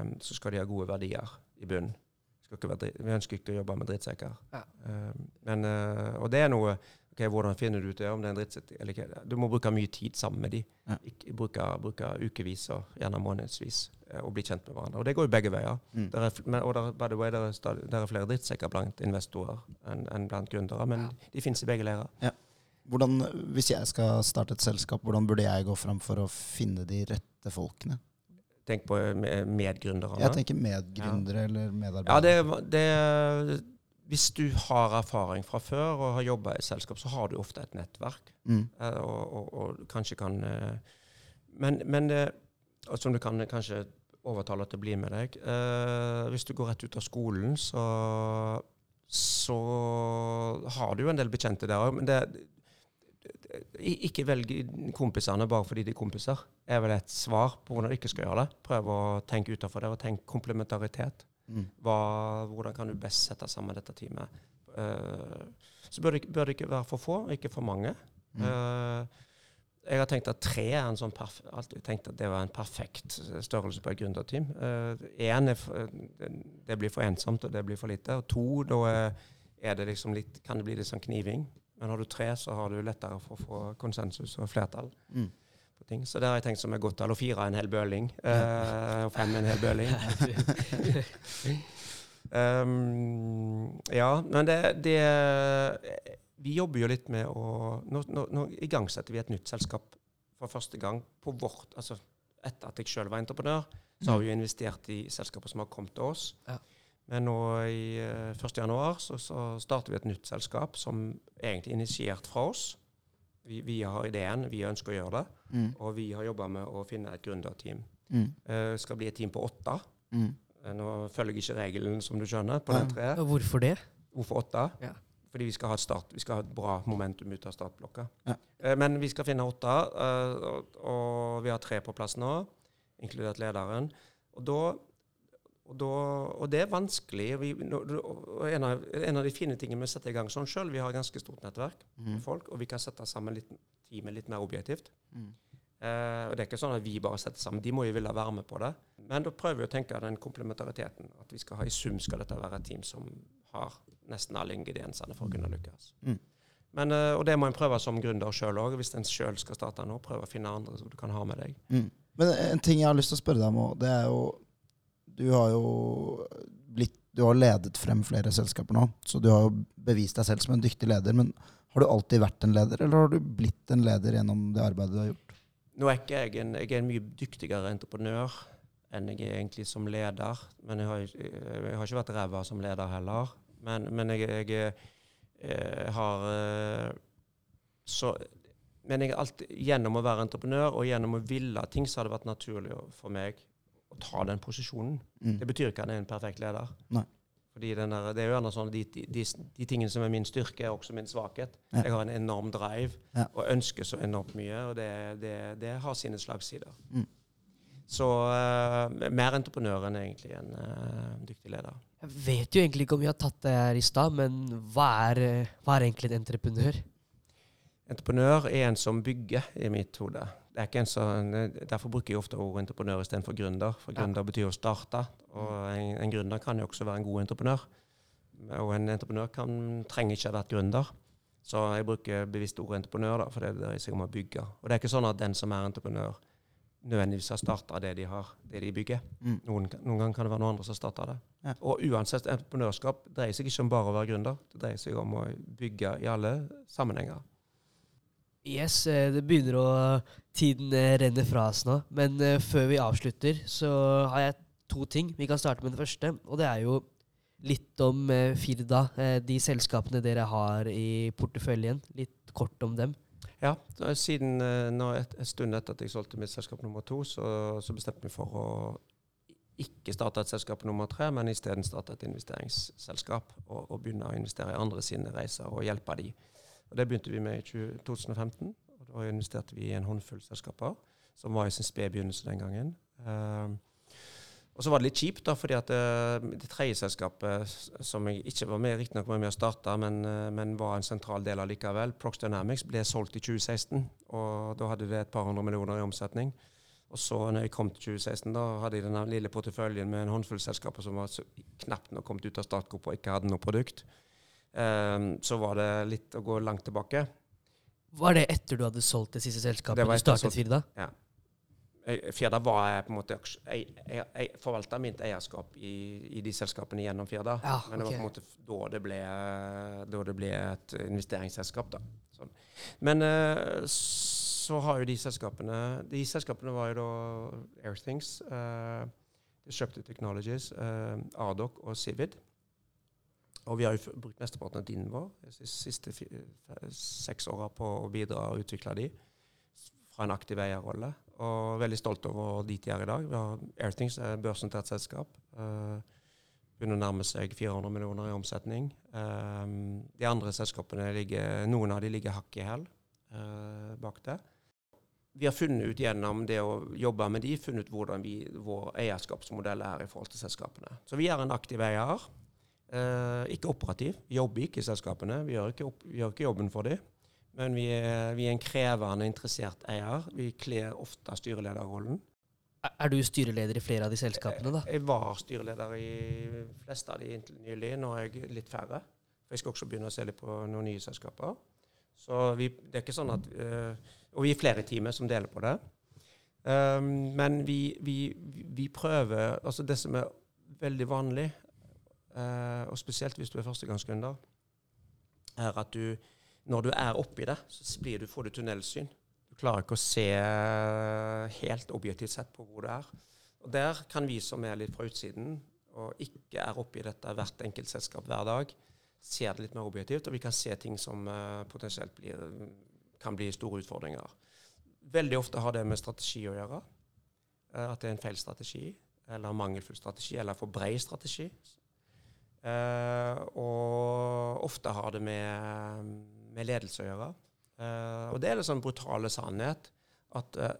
um, så skal, de ha gode verdier i bunnen. Vi ønsker ikke å jobbe med drittsekker. Ja. men, uh, og det er noe ok, Hvordan finner du ut det, om det er en drittsekk eller ikke? Du må bruke mye tid sammen med dem. Ja. Bruke, bruke ukevis og gjerne månedsvis. Eh, og bli kjent med hverandre. Og det går jo begge veier. Mm. Der er, men, og der, by the way, der er, stadig, der er flere drittsekker blant investorer enn en blant gründere, men ja. de finnes i begge leirer. Ja. Hvordan, hvis jeg skal starte et selskap, hvordan burde jeg gå fram for å finne de rette folkene? Tenk på medgründerne. Jeg tenker medgründere ja. eller medarbeidere. Ja, det, det, hvis du har erfaring fra før og har jobba i selskap, så har du ofte et nettverk. Mm. Eh, og, og, og, kanskje kan eh, Men, men som du kan kanskje overtale til å bli med deg. Eh, hvis du går rett ut av skolen, så, så har du jo en del bekjente der òg. Men det, ikke velg kompisene bare fordi de er kompiser, er vel et svar på hvordan du ikke skal gjøre det. Prøv å tenke utenfor det, og tenk komplementaritet. Hva, hvordan kan du best sette sammen dette teamet? Uh, så bør det, bør det ikke være for få, ikke for mange. Eh, jeg har tenkt at tre er en sånn alltid tenkt at det var en perfekt størrelse på et gründerteam. Én det, det blir for ensomt, og det blir for lite. Og to, da er det liksom litt, kan det bli litt sånn kniving. Men har du tre, så har du lettere for å få konsensus og flertall Mm. På ting. Så det har jeg tenkt som er godt tall. Og fire en hel bøling. eh, og fem en hel bøling. Um, ja, men det, det Vi jobber jo litt med å Nå, nå, nå igangsetter vi et nytt selskap for første gang på vårt Altså etter at jeg sjøl var entreprenør, så har vi jo investert i selskaper som har kommet til oss. Ja. Men nå i uh, 1.1 så, så starter vi et nytt selskap som egentlig er initiert fra oss. Vi, vi har ideen, vi ønsker å gjøre det, Mm. og vi har jobba med å finne et gründerteam. Mm. Uh, skal bli et team på åtte. Mm. Eh, Nå følger jeg ikke regelen, som du skjønner, på ja. den treet. Og Hvorfor det? Hvorfor åtte? Ja. Fordi vi skal ha et start, vi skal ha et bra momentum ut av startblokka. Ja. Uh, Men vi skal finne åtte, uh, og, og vi har tre på plass nå, inkludert lederen. Og, da, og, da, og det er vanskelig. Vi, en, av, en av de fine tingene med å sette i gang sånn sjøl, vi har et ganske stort nettverk Mm. med folk, og vi kan sette sammen litt, teamet litt mer objektivt. Mm. Eh, og det er ikke sånn at vi bare setter sammen, de må jo ville være med på det. Men da prøver vi å tenke den komplementariteten. At vi skal ha i sum skal dette være et team som har nesten alle ingrediensene for å kunne lykkes. Mm. Men, eh, og det må en prøve som gründer sjøl òg. Hvis en sjøl skal starte nå, prøve å finne andre som du kan ha med deg. Mm. Men en ting jeg har lyst til å spørre deg om, det er jo Du har jo blitt Du har ledet frem flere selskaper nå, så du har jo bevist deg selv som en dyktig leder. Men har du alltid vært en leder, eller har du blitt en leder gjennom det arbeidet du har gjort? Nå er ikke jeg en, jeg er en mye dyktigere entreprenør enn jeg er egentlig som leder. Men jeg har, jeg har ikke vært ræva som leder heller. Men, men jeg, jeg, eh, har eh, så Men jeg alltid, gjennom å være entreprenør og gjennom å ville ting, så har det vært naturlig for meg å ta den posisjonen. Mm. Det betyr ikke at han er en perfekt leder. Nei. Fordi den der, det er jo gjerne sånn de, de, de, de tingene som er min styrke, er også min svakhet. Ja. Jeg har en enorm drive Ja. og ønsker så enormt mye, og det, det, det har sine slagsider. Mm. Så uh, mer entreprenør enn egentlig en uh, dyktig leder. Jeg vet jo egentlig ikke om vi har tatt det her i stad, men hva er, hva er egentlig en entreprenør? Entreprenør er en som bygger, i mitt hode. Det er ikke en sånn, derfor bruker jeg ofte ordet entreprenør istedenfor gründer. For Ja. gründer betyr å starte, og en, en gründer kan jo også være en god entreprenør. Og en entreprenør kan, trenger ikke ha vært gründer. Så jeg bruker bevisst ordet entreprenør, da, for det dreier seg om å bygge. Og det er ikke sånn at den som er entreprenør, nødvendigvis har starta det de har, det de bygger. Mm. Noen, noen ganger kan det være noen andre som starter det. Ja. Og uansett, entreprenørskap dreier seg ikke om bare å være gründer. Det dreier seg om å bygge i alle sammenhenger. Yes, eh, det begynner å Tiden eh, renner fra oss nå. Men eh, før vi avslutter, så har jeg to ting. Vi kan starte med det første. Og det er jo litt om Firda. De selskapene dere har i porteføljen. Litt kort om dem. Ja, siden nå et, et stund etter at jeg solgte mitt selskap nummer to, så, så bestemte vi for å ikke starte et selskap nummer tre, men isteden starte et investeringsselskap og, og begynne å investere i andre sine reiser og hjelpe de. Og Det begynte vi med i 2015. og Da investerte vi i en håndfull selskaper som var i sin spede begynnelse den gangen. Um, og så var det litt kjipt, da, fordi at det, det tredje selskapet, som jeg ikke var med riktignok med å starte, men, eh, men var en sentral del av likevel, Prox Dynamics, ble solgt i 2016. Og da hadde det et par hundre millioner i omsetning. Og så når jeg kom til 2016, da hadde jeg den lille porteføljen med en håndfull selskaper som var så knapt nok kommet ut av startgruppa og ikke hadde noe produkt. Eh, så var det litt å gå langt tilbake. Var det etter du hadde solgt det siste selskapet? Det var du etter startet Firda? Ja. Firda var jeg på en måte Jeg, jeg, jeg forvalta mitt eierskap i, i de selskapene gjennom Firda. Ja, Men det var på en måte da det ble, da det ble et investeringsselskap. da. Sånn. Men eh, så har jo de selskapene De selskapene var jo da Airthings, uh, Disruptive Technologies, uh, Ardoc og Civid. Og vi har jo brukt mesteparten av tiden vår de siste, seks åra på å bidra og utvikle de fra en aktiv eierrolle. og veldig stolt over dit de er i dag. Vi har Airthings, et børsnotert selskap. Uh, begynner å nærme seg 400 millioner i omsetning. Um, de andre selskapene ligger, noen av de ligger hakk i hæl uh, bak det. Vi har funnet ut gjennom det å jobbe med de, funnet ut hvordan vi, vår eierskapsmodell er i forhold til selskapene. Så vi er en aktiv eier. Uh, ikke operativ. Vi jobber ikke i selskapene. Vi gjør ikke, opp, vi gjør ikke jobben for dem. Men vi er, vi er, en krevende, interessert eier. Vi kler ofte styrelederrollen. Er du styreleder i flere av de selskapene, da? Jeg var styreleder i fleste av de inntil nylig. Nå er jeg litt færre. Jeg skal også begynne å se litt på noen nye selskaper. Så vi, det er ikke sånn at uh, Og vi er flere teamer som deler på det. Men vi, vi, vi, prøver Altså det som er veldig vanlig, og spesielt hvis du er førstegangskunder, er at du når du er oppi det, så du, får du tunnelsyn. Du klarer ikke å se helt objektivt sett på hvor du er. Og Der kan vi som er litt fra utsiden, og ikke er oppi dette hvert enkelt selskap hver dag, se det litt mer objektivt, og vi kan se ting som uh, potensielt blir, kan bli store utfordringer. Veldig ofte har det med strategi å gjøre. Uh, at det er en feil strategi, eller mangelfull strategi, eller for bred strategi. Uh, og ofte har det med med ledelse å gjøre. Uh, og det er en sånn brutale sannhet at uh,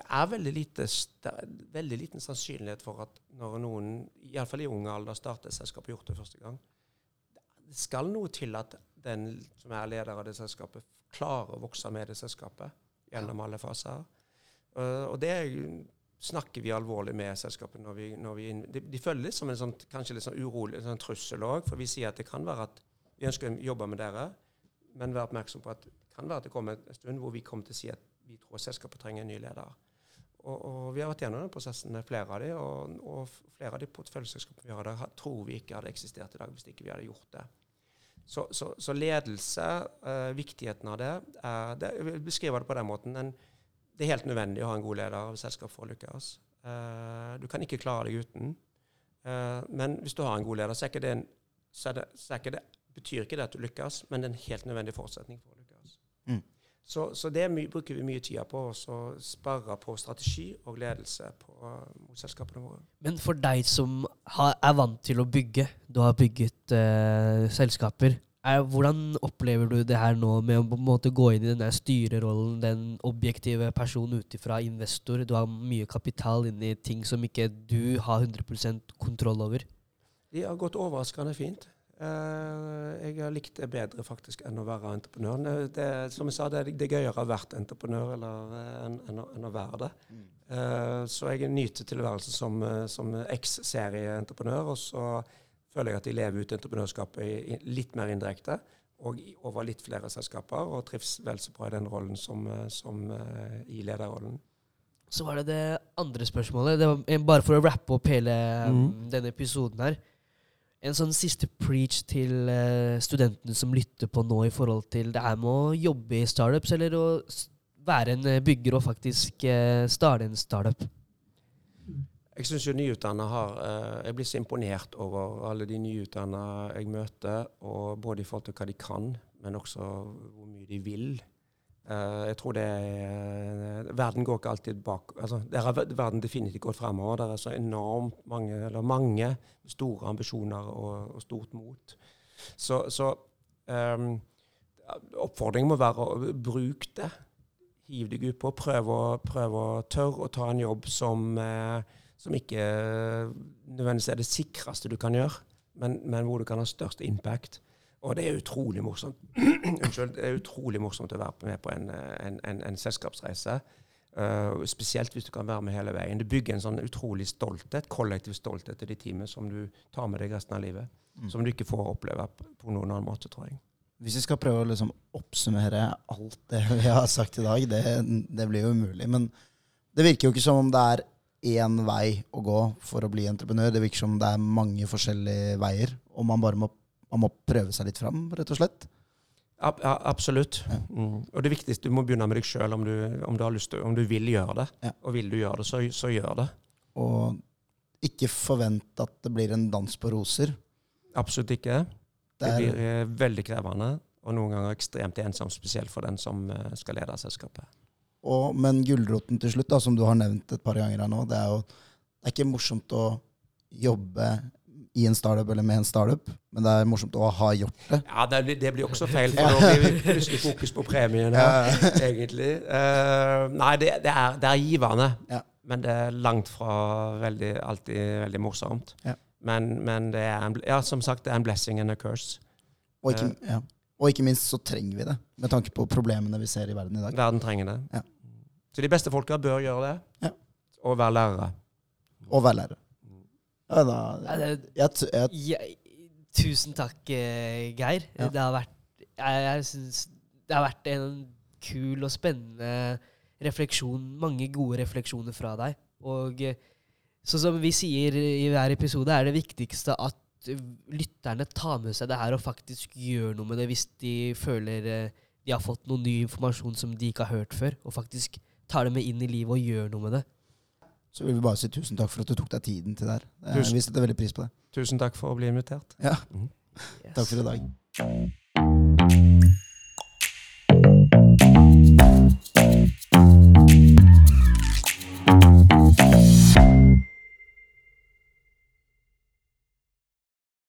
det er veldig, lite, det er veldig liten sannsynlighet for at når noen, iallfall i ung alder, starter et selskap og gjort det første gang Det skal noe til at den som er leder av det selskapet, klarer å vokse med det selskapet gjennom alle faser. Og det snakker vi alvorlig med selskapet når vi, når vi de, de, litt som en sånn, kanskje litt sånn urolig en sånn trussel òg, for vi sier at det kan være at vi ønsker å jobbe med dere men vær oppmerksom på at det kan være at det kommer en stund hvor vi kommer til å si at vi tror selskapet trenger en ny leder. Og, og, Vi har vært gjennom den prosessen med flere av de, og, og, flere av de porteføljeselskapene vi har der, tror vi ikke hadde eksistert i dag hvis ikke vi hadde gjort det. Så, så, så ledelse, eh, viktigheten av det, er, det Jeg beskriver det på den måten. En, det er helt nødvendig å ha en god leder av selskap for å lykkes. Uh, du kan ikke klare deg uten. Uh, men hvis du har en god leder, så er ikke det, en, så er det, så er ikke det betyr ikke det at du lykkes, men det er en helt nødvendig forutsetning for å lykkes. Mm. Så, så, det bruker vi mye tid på, å sparre på strategi og ledelse på, mot selskapene våre. Men for deg som har, er vant til å bygge, du har bygget uh, selskaper, er, hvordan opplever du det her nå med å på en måte gå inn i den styrerollen, den objektive personen utifra, investor? Du har mye kapital inn i ting som ikke du har 100% kontroll over. De har gått overraskende fint. Uh, jeg har likt det bedre faktisk enn å være entreprenør. Det, det, som jeg sa, det, det er gøyere å ha vært entreprenør eh, enn, enn, enn, å være det. Mm. Uh, så jeg nyter tilværelsen som, som eks-serieentreprenør. Og så føler jeg at de lever ut entreprenørskapet litt mer indirekte og over litt flere selskaper, og trives vel så bra i den rollen som, som uh, i lederrollen. Så var det det andre spørsmålet. Det var bare for å rappe opp hele mm. denne episoden her en sånn siste preach til studentene som lytter på nå, i forhold til det her med å jobbe i startups, eller å være en eh, bygger og faktisk starte en startup? Jeg syns jo nyutdanna har uh, Jeg blir så imponert over alle de nyutdanna jeg møter, og både i forhold til hva de kan, men også hvor mye de vil. Uh, jeg tror det er Verden går ikke alltid bak altså, Der har verden definitivt gått fremover. Det er så enormt mange, eller mange store ambisjoner og, og stort mot. Så, så um, oppfordringen må være å bruke det. Hiv deg utpå. Prøv å, prøv å tørre å ta en jobb som, uh, som ikke nødvendigvis er det sikreste du kan gjøre, men, men hvor du kan ha størst impact. Og det er utrolig morsomt Unnskyld, det er utrolig morsomt å være med på en, en, en, en selskapsreise. Uh, spesielt hvis du kan være med hele veien. Du bygger en sånn utrolig stolthet, kollektiv stolthet til de teamet som du tar med deg resten av livet. Mm. Som du ikke får oppleve på noen annen måte, tror jeg. Hvis vi skal prøve å liksom oppsummere alt det vi har sagt i dag, det, det blir jo umulig. Men det virker jo ikke som om det er én vei å gå for å bli entreprenør. Det virker som det er mange forskjellige veier, og man bare må man må prøve seg litt fram, rett og slett? Ja, absolutt. Ja. Mm. Og det viktigste, du må begynne med deg sjøl om, om, du har lyst til, om du vil gjøre det. Og vil du gjøre det, så, så, gjør det. Og ikke forvent at det blir en dans på roser. Absolutt ikke. Det, det blir eh, veldig krevende, og noen ganger ekstremt ensomt, spesielt for den som eh, skal lede selskapet. Og, men gulroten til slutt, da, som du har nevnt et par ganger her nå, det er jo det er ikke morsomt å jobbe i en startup eller med en startup, men det er morsomt å ha gjort det. Ja, det, blir- det blir også feil, for nå blir vi plutselig fokus på premien her, egentlig. Uh, nei, det, det, er, det er givende, Ja. men det er langt fra veldig, alltid veldig morsomt. Ja. Men, men det er en, ja, som sagt, det er en blessing and a curse. Og ikke, ja. Og ikke minst så trenger vi det, med tanke på problemene vi ser i verden i dag. Verden trenger det. Ja. Så de beste folka bør gjøre det, Ja. og være lærere. Og være lærere. Ja, da, jeg, jeg, jeg, tusen takk, eh, Geir. Ja. Det har vært jeg, jeg synes det har vært en kul og spennende refleksjon. Mange gode refleksjoner fra deg. Og sånn som vi sier i hver episode, er det viktigste at lytterne tar med seg det her og faktisk gjør noe med det hvis de føler eh, de har fått noe ny informasjon som de ikke har hørt før, og faktisk tar det med inn i livet og gjør noe med det. så vil vi bare si tusen takk for at du tok deg tiden til det her. Eh, Vi setter veldig pris på det. Tusen takk for å bli invitert. Ja, Mm. Yes. takk for i dag.